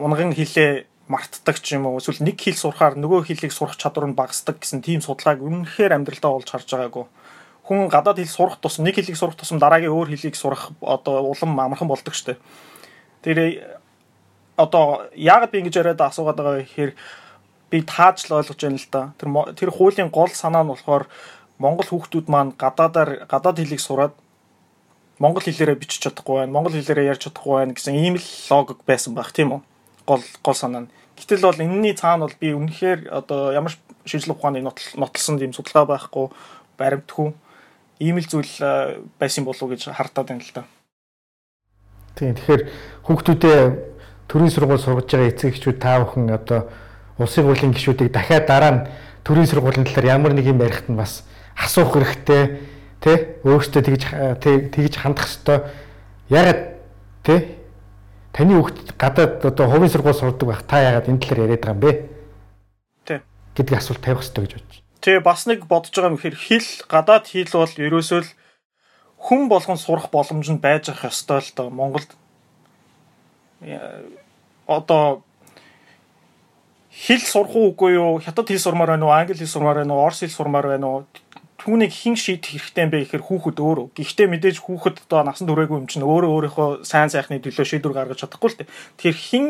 унган хэлээ мартдаг ч юм уу эсвэл нэг хэл сурахаар нөгөө хэлийг сурах чадвар нь багасдаг гэсэн тийм судалгааг үнэхээр амьдралдаа олж харж байгаагүй. Хүн гадаад хэл сурах тусам нэг хэлийг сурах тусам дараагийн өөр хэлийг сурах одоо улам амархан болдог штеп Тэр одоо яагаад би ингэж яриад асуугаад байгаа гэхээр би таажл ойлгож байна л да. Тэр тэр хуулийн гол санаа нь болохоор Монгол хүүхдүүд маань гадаадаар гадаад хэлийг сураад монгол хэлээрээ бичиж чадахгүй байна, монгол хэлээрээ ярьж чадахгүй байна гэсэн ийм л логик байсан байх тийм үү? Гол гол санаа нь. Гэтэл бол энэний цаана бол би үнэхээр одоо ямар шинжилгээ ухааны нотлсон тийм судалгаа байхгүй баримтгүй ийм л зүйл байсан болов уу гэж хартаад байна л да. Тийм тэгэхээр хүүхдүүдээ төрийн сургууль сургаж байгаа эцэг эхчүүд та бүхэн одоо улсын хурлын гишүүдийг дахиад дараа нь төрийн сургуулийн талаар ямар нэг юм ярихт нь бас асуух хэрэгтэй тий өөртөө тэгж тэгж хандах хэрэгтэй ягаад тий таны хүүхд гадаад одоо хувийн сургууль сурдаг байх та яагаад энэ талаар яриад байгаа юм бэ? Тий. гэдэг асуулт тавих хэрэгтэй гэж бодож. Тэ бас нэг бодож байгаа юм хэрэг хэл гадаад хэл бол ерөөсөө л хүн болгон сурах боломж нь байж ах ёстой л доо Монголд одоо хэл сурах уугүй юу хятад хэл сурмаар байна уу англи хэл сурмаар байна уу орос хэл сурмаар байна уу түүнийг хэн шийдэх хэрэгтэй юм бэ гэхээр хүүхэд өөрөө. Гэхдээ мэдээж хүүхэд одоо насан туршаагүй юм чинь өөрөө өөрийнхөө сайн сайхны төлөө шийдвэр гаргаж чадахгүй л дээ. Тэгэхээр хэн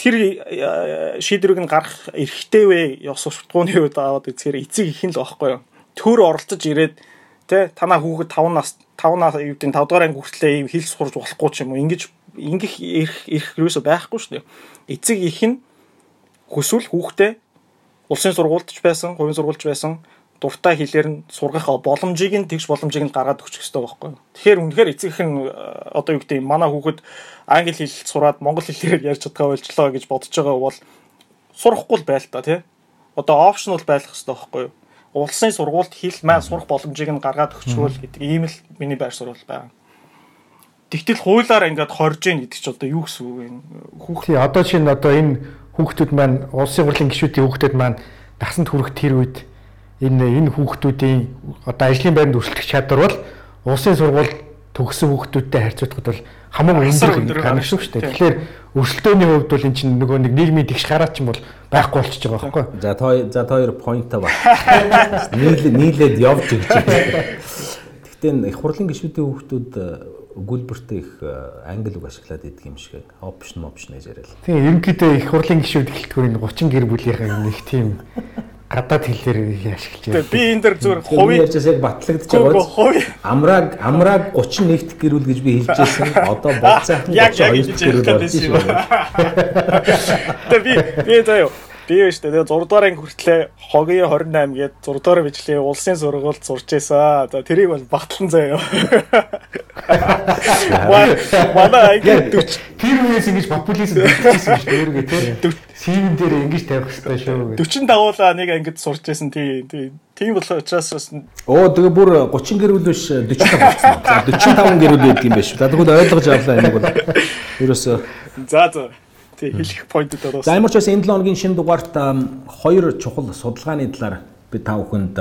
тэр э, шийдвэрийг нь гаргах эрхтэй вэ? Ёс суртахууны үед аваад үзэхээр эцэг ихэн л байхгүй юу? Төр оролцож ирээд тэ танаа хүүхэд 5 нас 5 нас юу гэдэг 5 дугаар анги хүртлээр хэл сурж болохгүй ч юм уу ингэж ингэх эрх эрх юусоо байхгүй шүү дээ. Эцэг их нь хүсвэл хүүхдээ улсын сургуульд ч байсан, хувийн сургуульд ч байсан дуртай хэлээр нь сургах боломжийг нь тэгш боломжийг нь гаргаад өгчих хэрэгтэй байхгүй. Тэгэхээр үнэхээр эцэг нь э, одоо юу гэдэг манай хүүхэд англи хэл сураад монгол хэлээр ярьж чадгаа болчлоо гэж бодож байгаа бол сурахгүй л байл та тий. Одоо опшнл байх хэрэгтэй байхгүй юу? Улсын сургуульд хэл маань сурах боломжийг нь гаргаад өгчвөл гэдэг ийм л миний байр суурь байна. Тэгтэл хуулиар ингээд хорж ийн гэдэг чи одоо юу гэсэн үг вэ? Хүүхд. Тий одоо чинь одоо энэ хүүхдүүд маань улсын хурлын гишүүдийн хүүхдүүд маань насанд хүрэх тэр үед энэ энэ хүүхдүүдийн одоо ажлын байранд өрсөлдөх чадвар бол улсын сургууль төгссөн хүүхдүүдтэй харьцуулахад бол хамаагүй өндөр гарна шүү дээ. Тэгэхээр өрсөлдөөний хувьд бол эн чинь нөгөө нэг нийгмийн тэгш гараад ч юм бол байхгүй болчихж байгаа байхгүй. За та за та хоёр поинтаа ба. Нийлээд нийлээд явж гэж. Гэхдээ их хурлын гишүүдийн хүүхдүүд э, өгүүлбэртээ их э, англи үг ашиглаад идэг юм шиг опшн опшн гэж яриад. Тийм ерөнхийдөө их хурлын гишүүд эхлэлтгүүр 30 гэр бүлийнхэн нэг тийм гадаад хэлээр ашиглаж байна. Би энэ дэр зүгээр хувийн ярьж яг батлагдчих байгаа. Амрааг амрааг 31-т гэрүүл гэж би хэлж байсан. Одоо болцаахан 32-т гэрүүл болж байна. Тэгээ би би заяа би биш тэгээ 6 дугаар анги хүртлээ хогийн 28 гээд 6 дугаар бичлээ улсын сургуульд сурч байсан. За тэрийг бол батлан заяа. Манай анги 40 тэр үеэс ингэж популизм хийсэн гэж өөргөө тийм CV дээр ингэж тавих хэрэгтэй шүү. 40 дагуулаа нэг ангид сурч байсан тий. Тийм болох учраас бас Оо тэгээ бүр 30 гэрүүл биш 45 болсон. За 45 гэрүүл байдаг юм биш. За тэгвэл ойлгож авлаа энийг бол. Ерөөсөө За за. Тий хэлэх поинтууд орсон. За ямар ч байсан энэ 7 хоногийн шинэ дугаарт хоёр чухал судалгааны талаар би та бүхэнд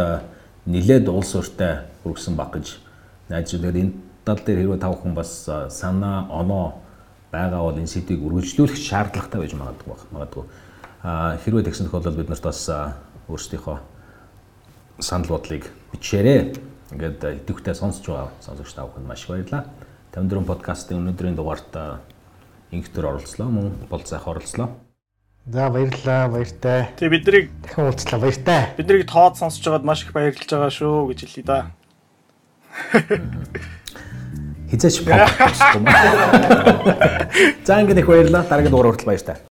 нилээд улс өртөө хүргэсэн баг гэж байна. Энэ тал дээр хэрвээ та бүхэн бас санаа оноо байгаа бол энэ сэдвийг үргэлжлүүлэх шаардлагатай байж магадгүй баг. Магадгүй а хэрвээ тэгсэн тохиолдолд бид нарт бас өөрсдийнхөө санал бодлыг бичээрэй. Ингээд идэвхтэй сонсож байгаа сонсогч та бүхэнд маш их баярлалаа. 54 подкастын өнөөдрийн дугаарт инхтер оролцлоо, мөн болцоох оролцлоо. За баярлалаа, баяртай. Тэгээ биднийг дахин уулзлаа, баяртай. Биднийг тоод сонсож байгаад маш их баярлж байгаа шүү гэж хэлье да. хизээч подкаст юм. За ингээд их баярлалаа. Дараагийн дугаар хүртэл баяр таа.